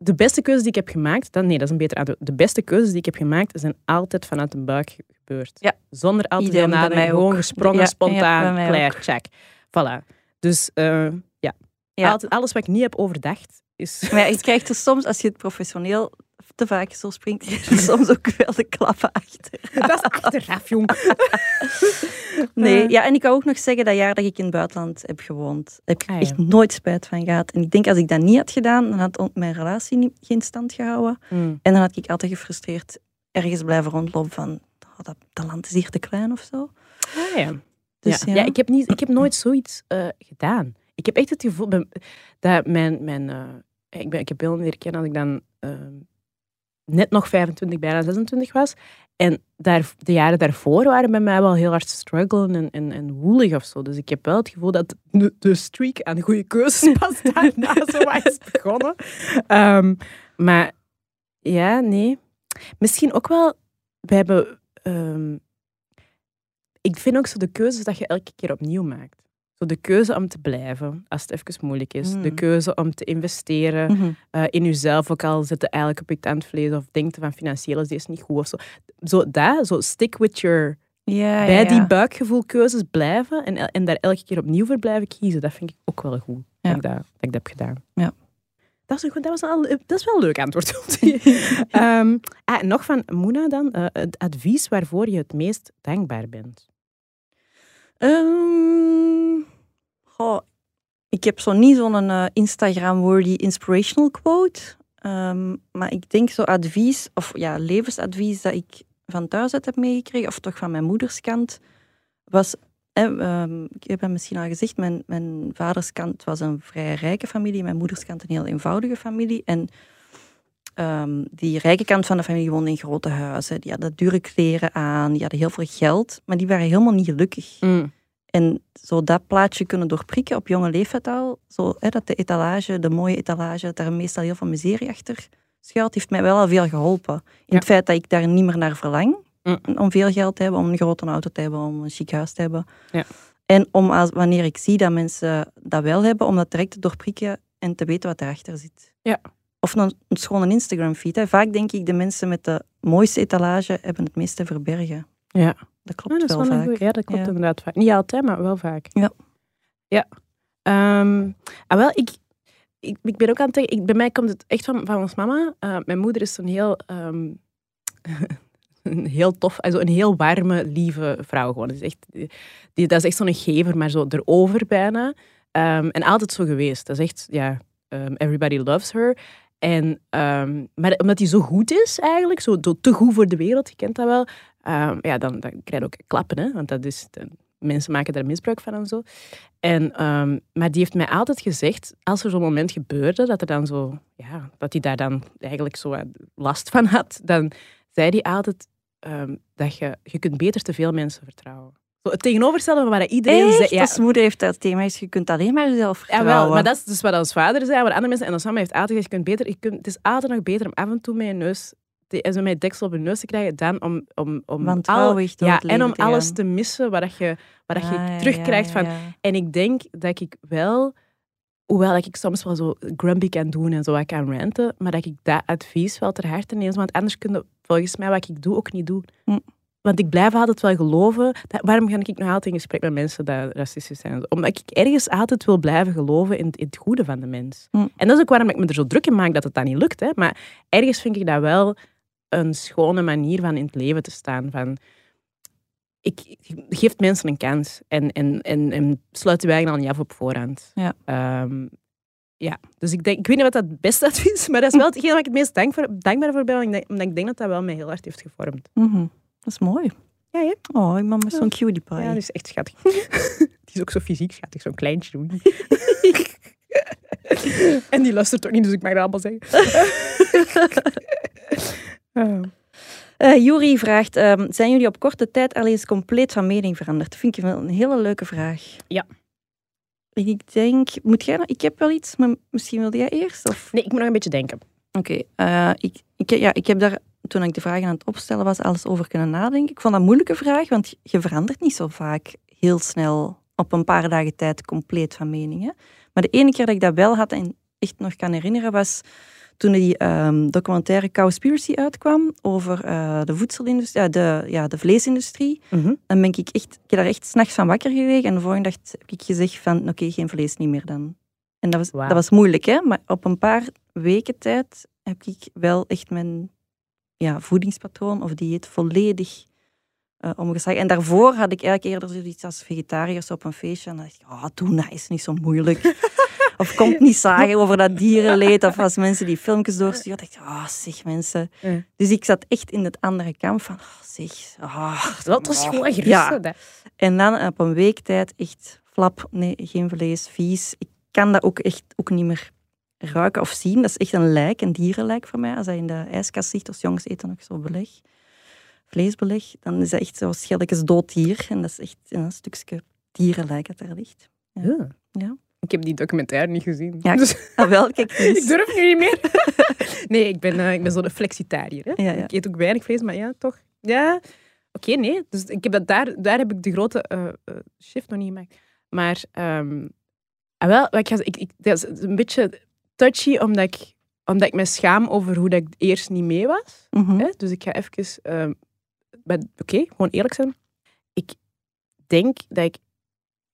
De beste keuzes die ik heb gemaakt... Dan, nee, dat is een beter antwoord. De beste keuzes die ik heb gemaakt zijn altijd vanuit de buik gebeurd. Ja. Zonder al te nadenken. mij Gewoon ook. gesprongen, Ja, ja, spontaan, mij klaar, ook. check. Voilà. Dus eh, ja. Ja. Altijd, alles wat ik niet heb overdacht, is... Maar ja, je krijgt er soms, als je het professioneel te vaak zo springt, je er soms ook wel de klappen achter. dat is achteraf, jong. Nee, Eh. ja, en ik wou ook nog zeggen, dat jaar dat ik in het buitenland heb gewoond, heb ik Ah, ja. echt nooit spijt van gehad. En ik denk, als ik dat niet had gedaan, dan had mijn relatie niet, geen stand gehouden. Mm. En dan had ik altijd gefrustreerd ergens blijven rondlopen van, oh, dat, dat land is hier te klein of zo. Ah, ja. Dus ja. ja, ik, heb niet, ik heb nooit zoiets eh, gedaan. Ik heb echt het gevoel dat mijn... mijn eh, ik, ben, ik heb Bill leren kennen als ik dan ehm, net nog 25, bijna 26 was. En daar, de jaren daarvoor waren bij mij wel heel hard struggelen en, en, en woelig of zo. Dus ik heb wel het gevoel dat de, streak aan goede keuzes pas daarna zo is begonnen. Ehm, maar ja, nee. Misschien ook wel... We hebben... ehm, ik vind ook zo de keuzes dat je elke keer opnieuw maakt. Zo de keuze om te blijven, als het even moeilijk is. De Mm. keuze om te investeren Mhm. eh, in jezelf, ook al zit je eigenlijk op je tandvlees of denkt van financieel is deze niet goed of zo. Zo dat, zo stick with your... ja, bij ja, die ja. buikgevoelkeuzes blijven en, en daar elke keer opnieuw voor blijven kiezen, dat vind ik ook wel goed. Dat, ik dat, dat ik dat heb gedaan. Ja. Dat is, een goed, dat, was al, dat is wel een leuk antwoord. Ehm, ah, nog van Moena dan, eh, het advies waarvoor je het meest dankbaar bent. Ehm, ik heb zo niet zo'n eh, Instagram-worthy inspirational quote. Ehm, maar ik denk zo advies, of ja, levensadvies dat ik van thuis uit heb meegekregen, of toch van mijn moeders kant, was... eh, ehm, ik heb het misschien al gezegd, mijn, mijn vaders kant was een vrij rijke familie, mijn moeders kant een heel eenvoudige familie. En ehm, die rijke kant van de familie woonde in grote huizen. Die hadden dure kleren aan, die hadden heel veel geld, maar die waren helemaal niet gelukkig. En zo dat plaatje kunnen doorprikken op jonge leeftijd al, zo, hè, dat de etalage, de mooie etalage, dat daar meestal heel veel miserie achter schuilt, heeft mij wel al veel geholpen. In Ja. het feit dat ik daar niet meer naar verlang, Mm. om veel geld te hebben, om een grote auto te hebben, om een chic huis te hebben. Ja. En om als, wanneer ik zie dat mensen dat wel hebben, om dat direct te doorprikken en te weten wat erachter zit. Ja. Of een, een schone Instagram-feed. Vaak denk ik, de mensen met de mooiste etalage hebben het meeste verbergen. Ja. Dat klopt Ja, dat is wel vaak. goeie. Ja, dat klopt Ja. inderdaad vaak. Niet altijd, maar wel vaak. Ja. Ja. Ah, wel, ik, ik, ik ben ook aan het denken, ik, bij mij komt het echt van, van ons mama. Eh, mijn moeder is een heel, ehm, een heel tof, also een heel warme, lieve vrouw gewoon. Dat is echt, die, dat is echt zo'n gever, maar zo erover bijna. Ehm, en altijd zo geweest. Dat is echt, ja, everybody loves her. En, ehm, maar omdat hij zo goed is eigenlijk, zo, te goed voor de wereld, je kent dat wel, Ehm, ja, dan, dan krijg je ook klappen, hè? want dat is, mensen maken daar misbruik van en zo. En, ehm, maar die heeft mij altijd gezegd, als er zo'n moment gebeurde, dat, er dan zo, ja, dat hij daar dan eigenlijk zo last van had, dan zei hij altijd dat je, je kunt beter te veel mensen vertrouwen. Het tegenovergestelde van wat iedereen zei. Ja, Als moeder heeft dat thema is, je kunt alleen maar jezelf ja, vertrouwen. wel, maar dat is dus wat ons vader zei, wat andere mensen en ons mama heeft altijd gezegd, je kunt beter, je kunt, het is altijd nog beter om af en toe met je neus, te, zo met je deksel op je neus te krijgen, dan om, om, om al, Wantrouwig ja, en om te alles te missen wat, dat je, wat dat Ah, je ja, terugkrijgt ja, van... ja. En ik denk dat ik wel, hoewel ik soms wel zo grumpy kan doen en zo wat kan ranten, maar dat ik dat advies wel ter harte neem, want anders kun je volgens mij wat ik doe ook niet doen. Hm. Want ik blijf altijd wel geloven. Dat, waarom ga ik nog altijd in gesprek met mensen die racistisch zijn? Omdat ik ergens altijd wil blijven geloven in, in het goede van de mens. Hm. En dat is ook waarom ik me er zo druk in maak dat het dan niet lukt. Hè. Maar ergens vind ik dat wel een schone manier van in het leven te staan. Van, ik geef mensen een kans en, en, en, en sluit je eigen al niet af op voorhand. Ja. Ehm, ja, dus ik, denk, ik weet niet wat dat het beste advies is, maar dat is wel hetgeen waar ik het meest dankbaar voor ben, omdat ik, denk, omdat ik denk dat dat wel mij heel hard heeft gevormd. Mhm. Dat is mooi. Ja, hè? Oh, ik mama is zo'n cutie pie. Ja, dat is echt schattig. die is ook zo fysiek schattig, zo'n kleintje. doen. en die luistert ook niet, dus ik mag dat allemaal zeggen. Ah. Eh Juri vraagt, ehm, zijn jullie op korte tijd al eens compleet van mening veranderd? Vind ik wel een hele leuke vraag. Ja. Ik denk, moet jij Ik heb wel iets, maar misschien wilde jij eerst? Of? Nee, ik moet nog een beetje denken. Oké, eh, ik, ik, ja, ik heb daar, toen ik de vragen aan het opstellen was, alles over kunnen nadenken. Ik vond dat een moeilijke vraag, want je verandert niet zo vaak heel snel op een paar dagen tijd compleet van meningen. Maar de ene keer dat ik dat wel had en echt nog kan herinneren, was toen die ehm, documentaire Cowspiracy uitkwam over eh, de voedselindustrie, ja, de, ja, de vleesindustrie. Mhm. Dan ben ik echt, ik heb daar echt s'nachts van wakker gelegen en de volgende dag heb ik gezegd van, oké, geen vlees niet meer dan. En dat was, dat was moeilijk, hè. Maar op een paar weken tijd heb ik wel echt mijn ja, voedingspatroon of dieet volledig eh omgeslagen. En daarvoor had ik eigenlijk eerder zoiets als vegetariërs op een feestje. En dan dacht ik, oh, doe dat is niet zo moeilijk. of komt niet zagen over dat dierenleed. Of als mensen die filmpjes doorsturen, dacht ik, oh, zeg mensen. Dus ik zat echt in het andere kamp van, oh, zeg, Dat was gewoon. Ja. en dan op een week tijd echt flap, nee, geen vlees, vies. Ik kan dat ook echt ook niet meer ruiken of zien. Dat is echt een lijk, een dierenlijk voor mij. Als dat in de ijskast ligt, als jongens eten nog zo beleg, vleesbeleg, dan is dat echt zo schelletjes dood dier. En dat is echt een stukje dierenlijk dat daar ligt. Ja. Ja. Ik heb die documentaire niet gezien. Ja, Dus Ah, wel, kijk ik durf nu niet meer. nee, ik ben, eh, ik ben zo'n flexitariër. Hè? Ja, ja. Ik eet ook weinig vlees, maar ja, toch. Ja, oké, nee. Dus ik heb dat daar, daar heb ik de grote eh, eh, shift nog niet gemaakt. Maar ehm, ah, wel, ik, ga, ik, ik, dat is een beetje touchy, omdat ik, omdat ik me schaam over hoe dat ik eerst niet mee was. Mhm. Hè? Dus ik ga even... ehm, Oké, gewoon eerlijk zijn. Ik denk dat ik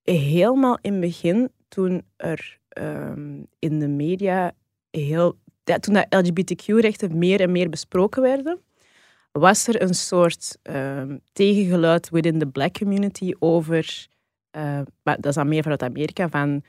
helemaal in het begin, toen er ehm, in de media heel... Ja, toen dat LGBTQ-rechten meer en meer besproken werden, was er een soort ehm, tegengeluid within the black community over... eh, maar dat is dan meer vanuit Amerika, van...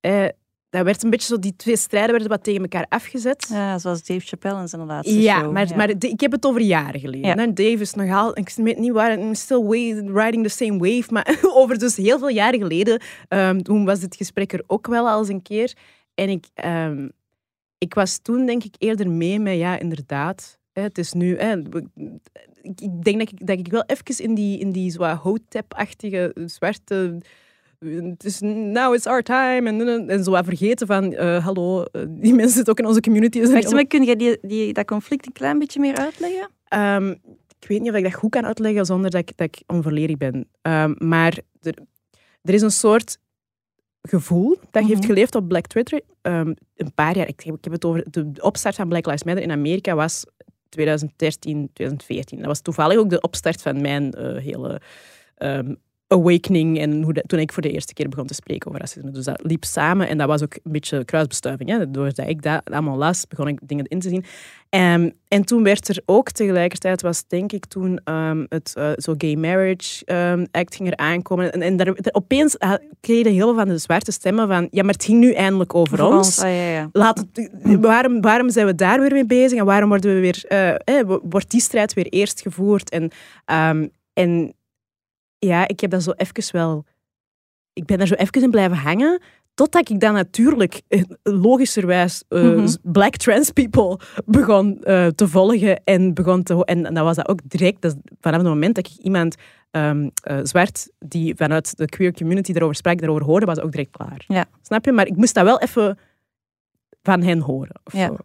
Eh, dat werd een beetje zo, die twee strijden werden wat tegen elkaar afgezet. Ja, zoals Dave Chappelle in zijn laatste Ja, show. maar, ja. maar ik heb het over jaren geleden. Ja. Dave is nogal, ik weet niet waar, I'm still riding the same wave, maar over dus heel veel jaren geleden, ehm, toen was het gesprek er ook wel al eens een keer. En ik, ehm, ik was toen denk ik eerder mee met, ja, inderdaad, hè, het is nu, hè, ik, denk dat ik, dat ik wel even in die, in die zo hotep-achtige zwarte het is now it's our time. En, en zo wat vergeten van, eh, hallo, eh, die mensen zitten ook in onze community. Wacht, maar kun je die, die, dat conflict een klein beetje meer uitleggen? Ehm, ik weet niet of ik dat goed kan uitleggen zonder dat ik, dat ik onvolledig ben. Ehm, maar er, er is een soort gevoel dat Mhm. heeft geleefd op Black Twitter. Ehm, een paar jaar, ik, heb- ik heb het over de opstart van Black Lives Matter in Amerika was 2013, 2014. Dat was toevallig ook de opstart van mijn eh, hele awakening en hoe dat, toen ik voor de eerste keer begon te spreken over racisme. Dus dat liep samen en dat was ook een beetje kruisbestuiving. Hè. Doordat ik dat allemaal las, begon ik dingen in te zien. Ehm, en toen werd er ook tegelijkertijd, was denk ik toen ehm, het eh, zo Gay Marriage ehm, Act ging er aankomen. En, en daar, daar opeens ah, kregen heel veel van de zwarte stemmen van, ja, maar het ging nu eindelijk over ons. Ah, ja, ja. Laat het, waarom, waarom zijn we daar weer mee bezig en waarom worden we weer, eh, eh, wo- wordt die strijd weer eerst gevoerd? En, en ja, ik heb dat zo even wel... Ik ben daar zo even in blijven hangen, totdat ik dan natuurlijk eh, logischerwijs eh, Mhm. black trans people begon eh, te volgen en begon te... En, en dat was dat ook direct, dat vanaf het moment dat ik iemand ehm, eh, zwart die vanuit de queer community daarover sprak, daarover hoorde, was ook direct klaar. Ja. Snap je? Maar ik moest dat wel even van hen horen. Of Ja. zo.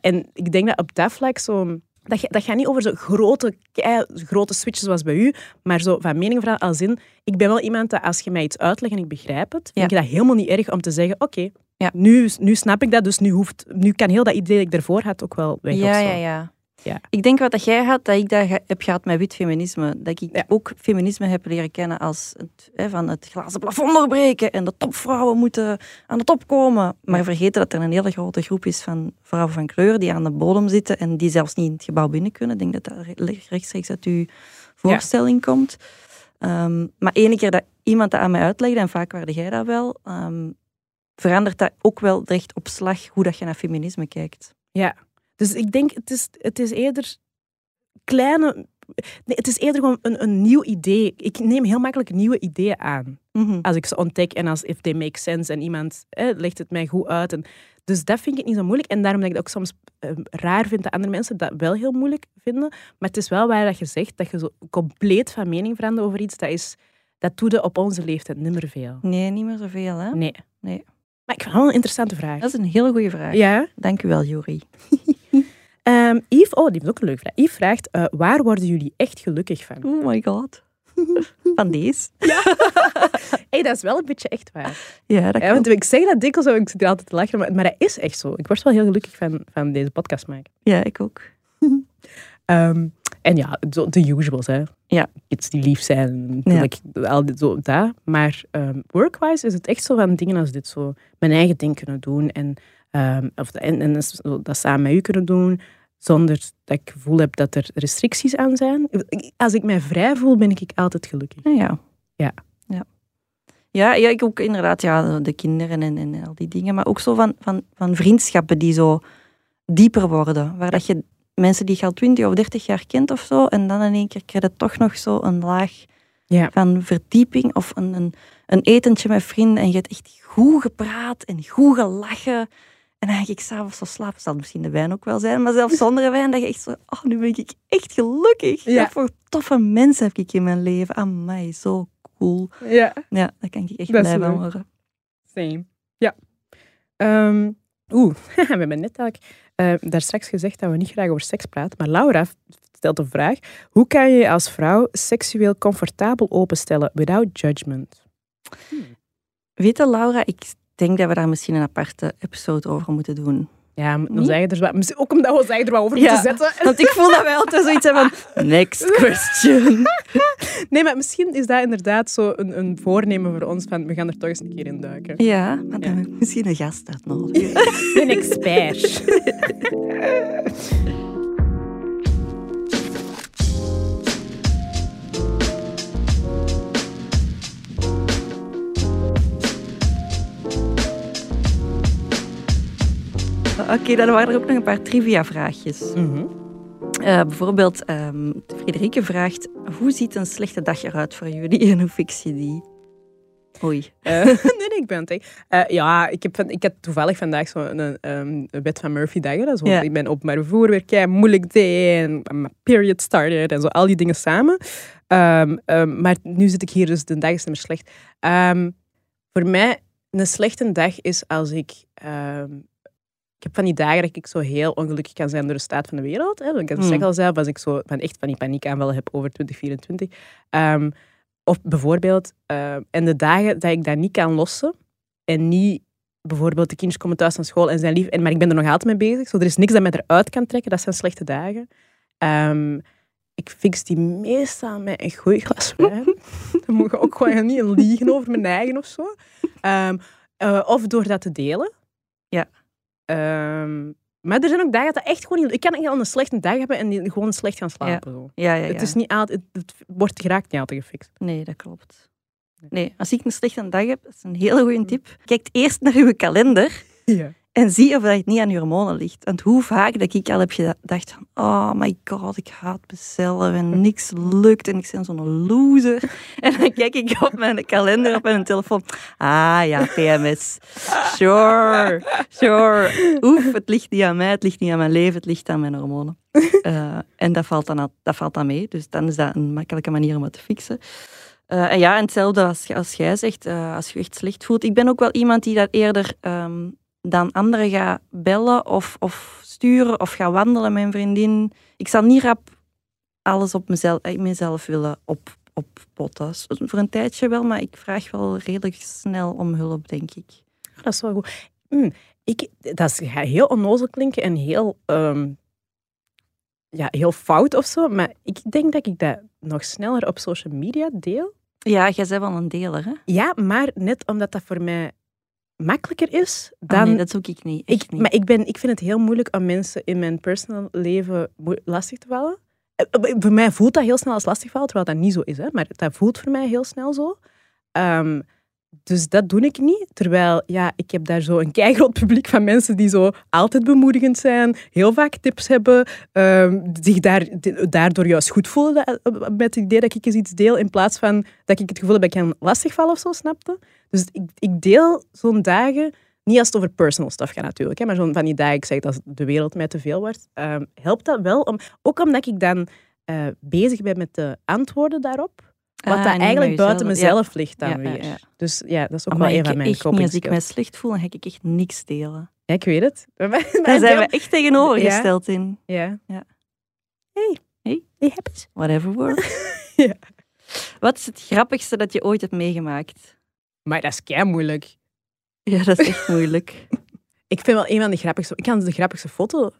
En ik denk dat op dat vlak zo... Dat, dat gaat niet over zo grote, kei- grote switches zoals bij u, maar zo van mening veranderen als in... Ik ben wel iemand dat als je mij iets uitlegt en ik begrijp het, vind Ja. ik dat helemaal niet erg om te zeggen, oké, Ja. nu, nu snap ik dat, dus nu, hoeft, nu kan heel dat idee dat ik ervoor had ook wel weg. Ja, ja, ja. Ja. Ik denk wat dat jij had, dat ik dat heb gehad met wit feminisme. Dat ik Ja. ook feminisme heb leren kennen als het, hè, van het glazen plafond doorbreken en de topvrouwen moeten aan de top komen. Maar vergeten dat er een hele grote groep is van vrouwen van kleur die aan de bodem zitten en die zelfs niet in het gebouw binnen kunnen. Ik denk dat dat re- rechtstreeks uit uw voorstelling komt. Ehm, maar ene keer dat iemand dat aan mij uitlegde, en vaak waarde jij dat wel, ehm, verandert dat ook wel recht op slag hoe dat je naar feminisme kijkt. Ja, dus ik denk, het is, het is eerder kleine... Nee, het is eerder gewoon een, een nieuw idee. Ik neem heel makkelijk nieuwe ideeën aan. Mhm. Als ik ze ontdek en als if they make sense en iemand eh, legt het mij goed uit. En, dus dat vind ik niet zo moeilijk. En daarom dat ik het ook soms eh, raar vind dat andere mensen dat wel heel moeilijk vinden. Maar het is wel waar dat je zegt dat je zo compleet van mening verandert over iets. Dat, is, dat doe je op onze leeftijd niet meer veel. Nee, niet meer zoveel, hè? Nee. Nee. Maar ik vind het wel een interessante vraag. Dat is een hele goede vraag. Ja. Dank u wel, Juri. Ehm, Yves, oh, die heeft ook een leuke vraag. Yves vraagt, eh, waar worden jullie echt gelukkig van? Oh my god. Van deze? hey, dat is wel een beetje echt waar. Ja, dat Ja, klopt. want ik zeg dat dikwijls, ik zit er altijd te lachen, maar, maar dat is echt zo. Ik word wel heel gelukkig van, van deze podcast maken. Ja, ik ook. Ehm, en ja, de usuals, hè. Ja. Iets die lief zijn, natuurlijk, al dit, zo, dat. Maar ehm, workwise is het echt zo van dingen als dit, zo mijn eigen ding kunnen doen en, ehm, of, en, en dat samen met u kunnen doen, zonder dat ik het gevoel heb dat er restricties aan zijn. Als ik mij vrij voel, ben ik altijd gelukkig. Ja, ja. Ja. Ja, ja, ja ik ook inderdaad. Ja, de kinderen en, en al die dingen. Maar ook zo van, van, van vriendschappen die zo dieper worden. Waar dat je mensen die je al 20 of 30 jaar kent of zo. En dan in één keer krijg je toch nog zo een laag Ja. van verdieping. Of een, een, een etentje met vrienden. En je hebt echt goed gepraat en goed gelachen. En dan ga ik s'avonds zo slapen. Zal misschien de wijn ook wel zijn. Maar zelfs zonder wijn, dat je echt zo... Oh, nu ben ik echt gelukkig. Ja. Wat voor toffe mensen heb ik in mijn leven. Amai, zo cool. Ja. Ja, daar kan ik echt Dat blij van worden. Same. Ja. Ehm, Oeh, we hebben net eigenlijk eh, daar straks gezegd dat we niet graag over seks praten. Maar Laura stelt een vraag. Hoe kan je als vrouw seksueel comfortabel openstellen without judgment? Weet je, Laura, ik denk dat we daar misschien een aparte episode over moeten doen. Ja, dan Niet? zeg je er ook omdat we er wat over Ja. moeten zetten. Want ik voel dat wij altijd zoiets hebben van... Next question. Nee, maar misschien is dat inderdaad zo een, een voornemen voor ons van we gaan er toch eens een keer in duiken. Ja, maar dan misschien een gast uitnodigen. Een expert. Oké, dan waren er ook nog een paar trivia-vraagjes. Mhm. Eh, bijvoorbeeld, ehm Frederike vraagt... Hoe ziet een slechte dag eruit voor jullie en hoe fix je die? Oei. Eh, nee, nee, ik ben het. Eh, ja, ik heb, ik had toevallig vandaag zo'n een, een wet van Murphy dagen. Dat is Ja. Ik ben openbaar vervoer weer kei moeilijk day en mijn period started en zo al die dingen samen. Ehm, maar nu zit ik hier, dus de dag is niet meer slecht. Voor mij, een slechte dag is als ik... ik heb van die dagen dat ik zo heel ongelukkig kan zijn door de staat van de wereld. Hè. Ik had Hmm. het al zelf, als ik zo van echt van die paniekaanvallen heb over 2024. Ehm, of bijvoorbeeld, eh, en de dagen dat ik dat niet kan lossen en niet, bijvoorbeeld de kindjes komen thuis van school en zijn lief, en, maar ik ben er nog altijd mee bezig, zo er is niks dat mij eruit kan trekken, dat zijn slechte dagen. Ehm, ik fix die meestal met een goed glas wijn. Dan moet je ook gewoon niet liegen over mijn eigen of zo. Ehm, eh, of door dat te delen. Ja. Ehm, maar er zijn ook dagen dat echt gewoon niet... Ik kan echt al een slechte dag hebben en gewoon slecht gaan slapen. Zo. Ja, ja, ja. Het is niet altijd... Het, het wordt geraakt niet altijd gefixt. Nee, dat klopt. Nee, als ik een slechte dag heb, dat is een hele goede tip. Kijk eerst naar uw kalender Ja. En zie of dat het niet aan je hormonen ligt. Want hoe vaak dat ik al heb gedacht oh my god, ik haat mezelf en niks lukt en ik ben zo'n loser. En dan kijk ik op mijn kalender op mijn telefoon. Ah ja, PMS. Sure, sure. Oef, het ligt niet aan mij, het ligt niet aan mijn leven, het ligt aan mijn hormonen. Eh, en dat valt, dan, dat valt dan mee. Dus dan is dat een makkelijke manier om het te fixen. Eh, en ja, en hetzelfde als, als jij zegt, eh, als je je echt slecht voelt. Ik ben ook wel iemand die dat eerder ehm, dan anderen gaat bellen of, of sturen of gaat wandelen met een vriendin. Ik zal niet rap alles op mezelf, eh, mezelf willen op, oppotten. Voor een tijdje wel, maar ik vraag wel redelijk snel om hulp, denk ik. Ah, Dat is wel goed. Hm, ik, dat is, gaat heel onnozel klinken en heel, ehm, ja, heel fout of zo. Maar ik denk dat ik dat nog sneller op social media deel. Ja, jij bent wel een deler, hè? Ja, maar net omdat dat voor mij makkelijker is Ah, dan... nee, dat zoek ik niet. Ik, niet. maar ik, ben, ik vind het heel moeilijk om mensen in mijn personal leven lastig te vallen. Eh, eh, Voor mij voelt dat heel snel als lastigvallen, terwijl dat niet zo is. Hè? Maar dat voelt voor mij heel snel zo. Ehm, dus dat doe ik niet. Terwijl, ja, ik heb daar zo een keigroot publiek van mensen die zo altijd bemoedigend zijn, heel vaak tips hebben, ehm, zich daar, daardoor juist goed voelen eh, met het idee dat ik eens iets deel, in plaats van dat ik het gevoel heb dat ik kan lastigvallen of zo, snapte. Dus ik, ik deel zo'n dagen, niet als het over personal stuff gaat natuurlijk, hè, maar zo'n van die dagen, ik zeg dat de wereld mij te veel wordt, ehm, helpt dat wel, om, ook omdat ik dan uh, bezig ben met de antwoorden daarop. Wat Ah, dat eigenlijk buiten mezelf ligt dan Ja, weer. ja. Dus ja, dat is ook Oh, wel een van mijn niet, als ik mij skills. slecht voel, dan ga ik echt niks delen. Ja, ik weet het. Daar zijn we echt tegenovergesteld in. Ja. Ja. Hey. Hey. Hey, eens. Whatever works. Ja. Wat is het grappigste dat je ooit hebt meegemaakt? Maar dat is kei moeilijk. Ja, dat is echt moeilijk. Ik vind wel een van de grappigste... Ik kan de grappigste foto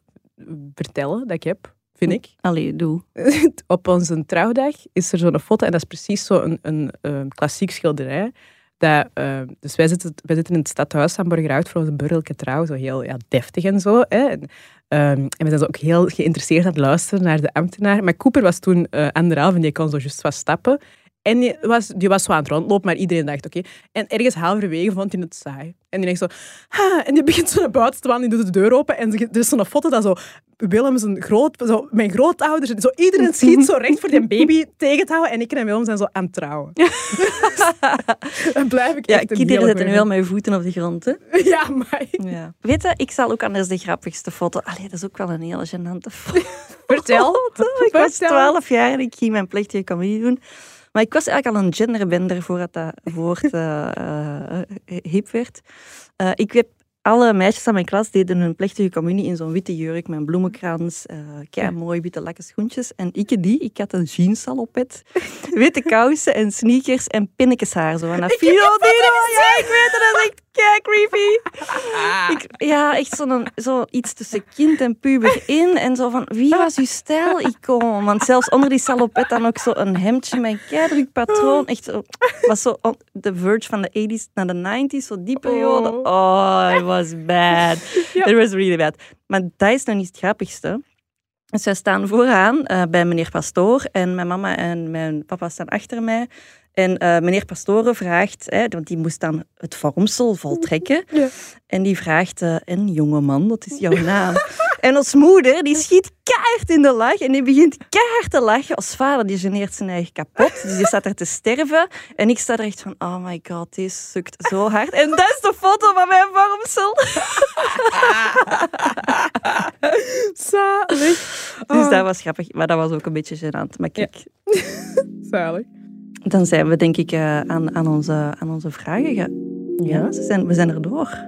vertellen dat ik heb, vind ik. Allee, doe. Op onze trouwdag is er zo'n foto en dat is precies zo'n een, een, klassiek schilderij. Dat, eh, dus wij zitten, wij zitten in het stadhuis van Borgerhout voor onze burgerlijke trouw, zo heel ja, deftig en zo. Hè. En, ehm, en we zijn zo ook heel geïnteresseerd aan het luisteren naar de ambtenaar. Maar Cooper was toen uh, anderhalf en die kon zo juist vast stappen. En die was, die was zo aan het rondlopen, maar iedereen dacht, oké. En ergens halverwege vond hij het saai. En die denkt zo... Ha, en die begint zo naar buiten te wandelen, die doet de deur open. En er is zo'n foto dat zo... Willem zijn groot... Zo, mijn grootouders... Zo, iedereen schiet zo recht voor die baby tegen te houden. En ik en Willem zijn zo aan het trouwen. Dan blijf ik Ja, echt een kinderen zetten nu wel met je voeten op de grond, hè? Ja, maar... Ja. Weet je, ik zal ook anders de grappigste foto... Allee, dat is ook wel een hele gênante foto. Vertel. Ik was. 12 jaar en ik ging mijn plechtige comedie doen. Maar ik was eigenlijk al een genderbender voordat dat woord eh, hip werd. Ik heb alle meisjes aan mijn klas deden hun plechtige communie in zo'n witte jurk met een bloemenkrans, eh kei mooi witte lakken schoentjes. En ik die, ik had een jeanssalopet, witte kousen en sneakers en pinnekeshaar. Zo van dat Filo Dino. Ja, ik weet het, dat is echt kei creepy. Ik, ja, echt zo'n zo iets tussen kind en puber in. En zo van, wie was uw stijlicoon? Want zelfs onder die salopet dan ook zo een hemdje met een patroon. Echt zo, was zo de verge van de 80s naar de 90s, zo die periode. Oh, it was bad. It was really bad. Maar dat is nog niet het grappigste. Dus wij staan vooraan eh, bij meneer Pastoor en mijn mama en mijn papa staan achter mij. En eh, meneer Pastoren vraagt, hè, want die moest dan het vormsel voltrekken. Ja. En die vraagt, eh en jongeman, wat is jouw naam? en ons moeder, die schiet keihard in de lach en die begint keihard te lachen. Ons vader, die geneert zijn eigen kapot. Dus die staat er te sterven. En ik sta er echt van, oh my god, deze sukt zo hard. En dat is de foto van mijn vormsel. Zalig. Dus dat was grappig, maar dat was ook een beetje gênant. Maar kijk, Zalig. Dan zijn we denk ik eh, aan, aan, onze, aan onze vragen. ge- Ja, ze zijn, we zijn er door.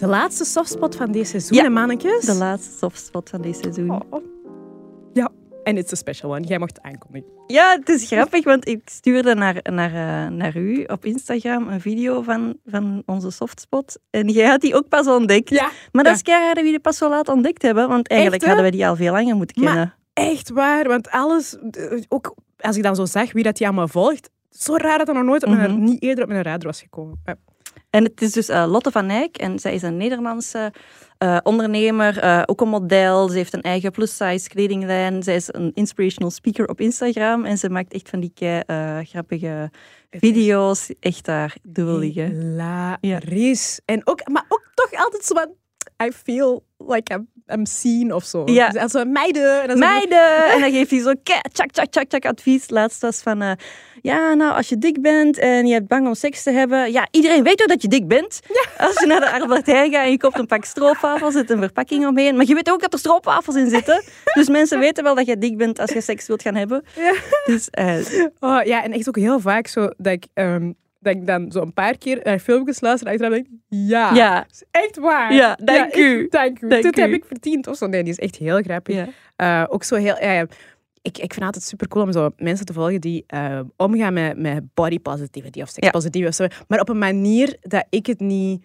De laatste softspot van deze seizoen, Ja. mannetjes. De laatste softspot van dit seizoen. Oh. En it's a special one. Jij mocht aankondigen. Ja, het is grappig, want ik stuurde naar, naar, eh, naar u op Instagram een video van, van onze softspot. En jij had die ook pas ontdekt. Ja, Maar dat ja. is keihard dat we die pas zo laat ontdekt hebben, want eigenlijk hadden we die al veel langer moeten Maar- kennen. echt waar. Want alles, eh, ook als ik dan zo zag wie dat die allemaal volgt, zo raar dat er nog nooit op mijn, Mhm. niet eerder op mijn radar was gekomen. Ja. En het is dus eh, Lotte van Eyck en zij is een Nederlandse eh, ondernemer, eh, ook een model. Ze heeft een eigen plus-size kledinglijn. Zij is een inspirational speaker op Instagram en ze maakt echt van die kei, eh, grappige video's. Echt daar dubbel liggen. Hilarisch. En ook, maar ook toch altijd zo van, I feel like I'm, I'm seen of zo. Ja. Dus meiden. En dan Meiden! En dan geeft hij zo tjak, tjak, tjak, tjak advies. Laatst was van, eh, ja, nou, als je dik bent en je hebt bang om seks te hebben, ja, iedereen weet toch dat je dik bent? Als je naar de Albert Heijn gaat en je koopt een pak stroopwafels, zit een verpakking omheen. Maar je weet ook dat er stroopwafels in zitten. Dus mensen weten wel dat je dik bent als je seks wilt gaan hebben. Ja. Dus, eh, Oh, ja, en echt ook heel vaak zo dat ik, ehm, dat ik dan zo een paar keer naar filmpjes luister en achteraf denk, ja, ja. is echt waar. Ja, dank u. dank u. Dank Dit u. heb ik verdiend of zo. Nee, die is echt heel grappig. ja. Eh, ook zo heel... Ja, ja. Ik, ik vind het altijd super cool om zo mensen te volgen die eh, omgaan met, met body positivity of sex positivity of zo. Maar op een manier dat ik het niet...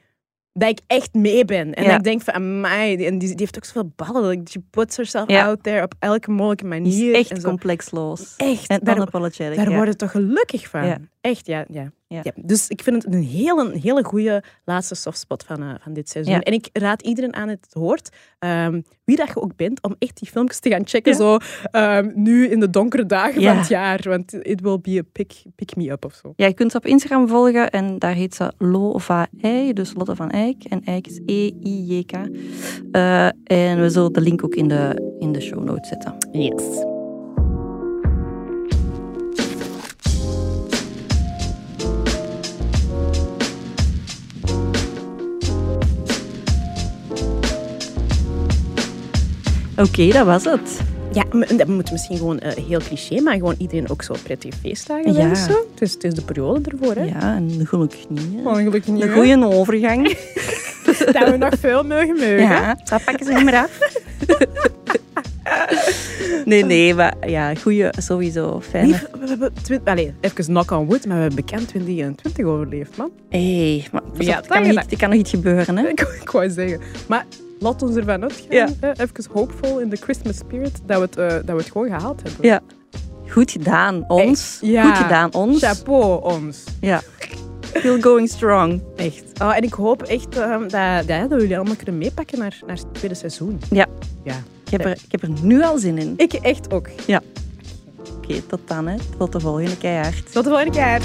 Dat ik echt mee ben. En dat ik denk van, amai, die, en die, die heeft ook zoveel ballen. She puts herself out there op elke mogelijke Die manier. is echt complexloos. Echt. En daar unapologetic. daar ja. word je toch gelukkig van. Echt, ja. ja. Ja. Ja, dus ik vind het een hele, hele goede laatste softspot van, eh, van dit seizoen. Ja. En ik raad iedereen aan het hoort, ehm, wie dat je ook bent, om echt die filmpjes te gaan checken. Ja. Zo, ehm, nu in de donkere dagen van het jaar. Want it will be a pick, pick me up of zo. Ja, je kunt ze op Instagram volgen en daar heet ze Lova Ei, dus Lotte van Eyck. En Eyck is E-I-J-K. Eh, en we zullen de link ook in de, in de show notes zetten. Yes. Oké, dat was het. Ja, maar dat moet misschien gewoon eh, heel cliché, maar gewoon iedereen ook zo prettige feestdagen Ja. wensen. Het is, het is de periode ervoor, hè? Ja, en gelukkig niet. hè. Oh, gelukkig niet, Een goede overgang. Dat we nog veel mogen mogen. Ja, dat pakken ze niet meer af. Nee, nee, maar ja, goede, sowieso fijne. Lief, we hebben even knock on wood, maar we hebben bekend 2021 overleefd, man. Hé, maar pas Ja, op, kan dat- nog iets, kan nog iets gebeuren, hè? Ik, ik wou zeggen. Maar laat ons ervan uitgaan, Ja. even hopeful in the Christmas spirit, dat we het, eh, dat we het gewoon gehaald hebben. Ja. Goed gedaan, ons. Ja. Goed gedaan, ons. Chapeau, ons. Ja. Still going strong. Echt. Oh, en ik hoop echt eh, dat, dat, dat jullie allemaal kunnen meepakken naar, naar het tweede seizoen. Ja. Ja. Ik heb, er, ik heb er nu al zin in. Ik echt ook. Oké, tot dan, hè. Tot de volgende keihard. Tot de volgende keer.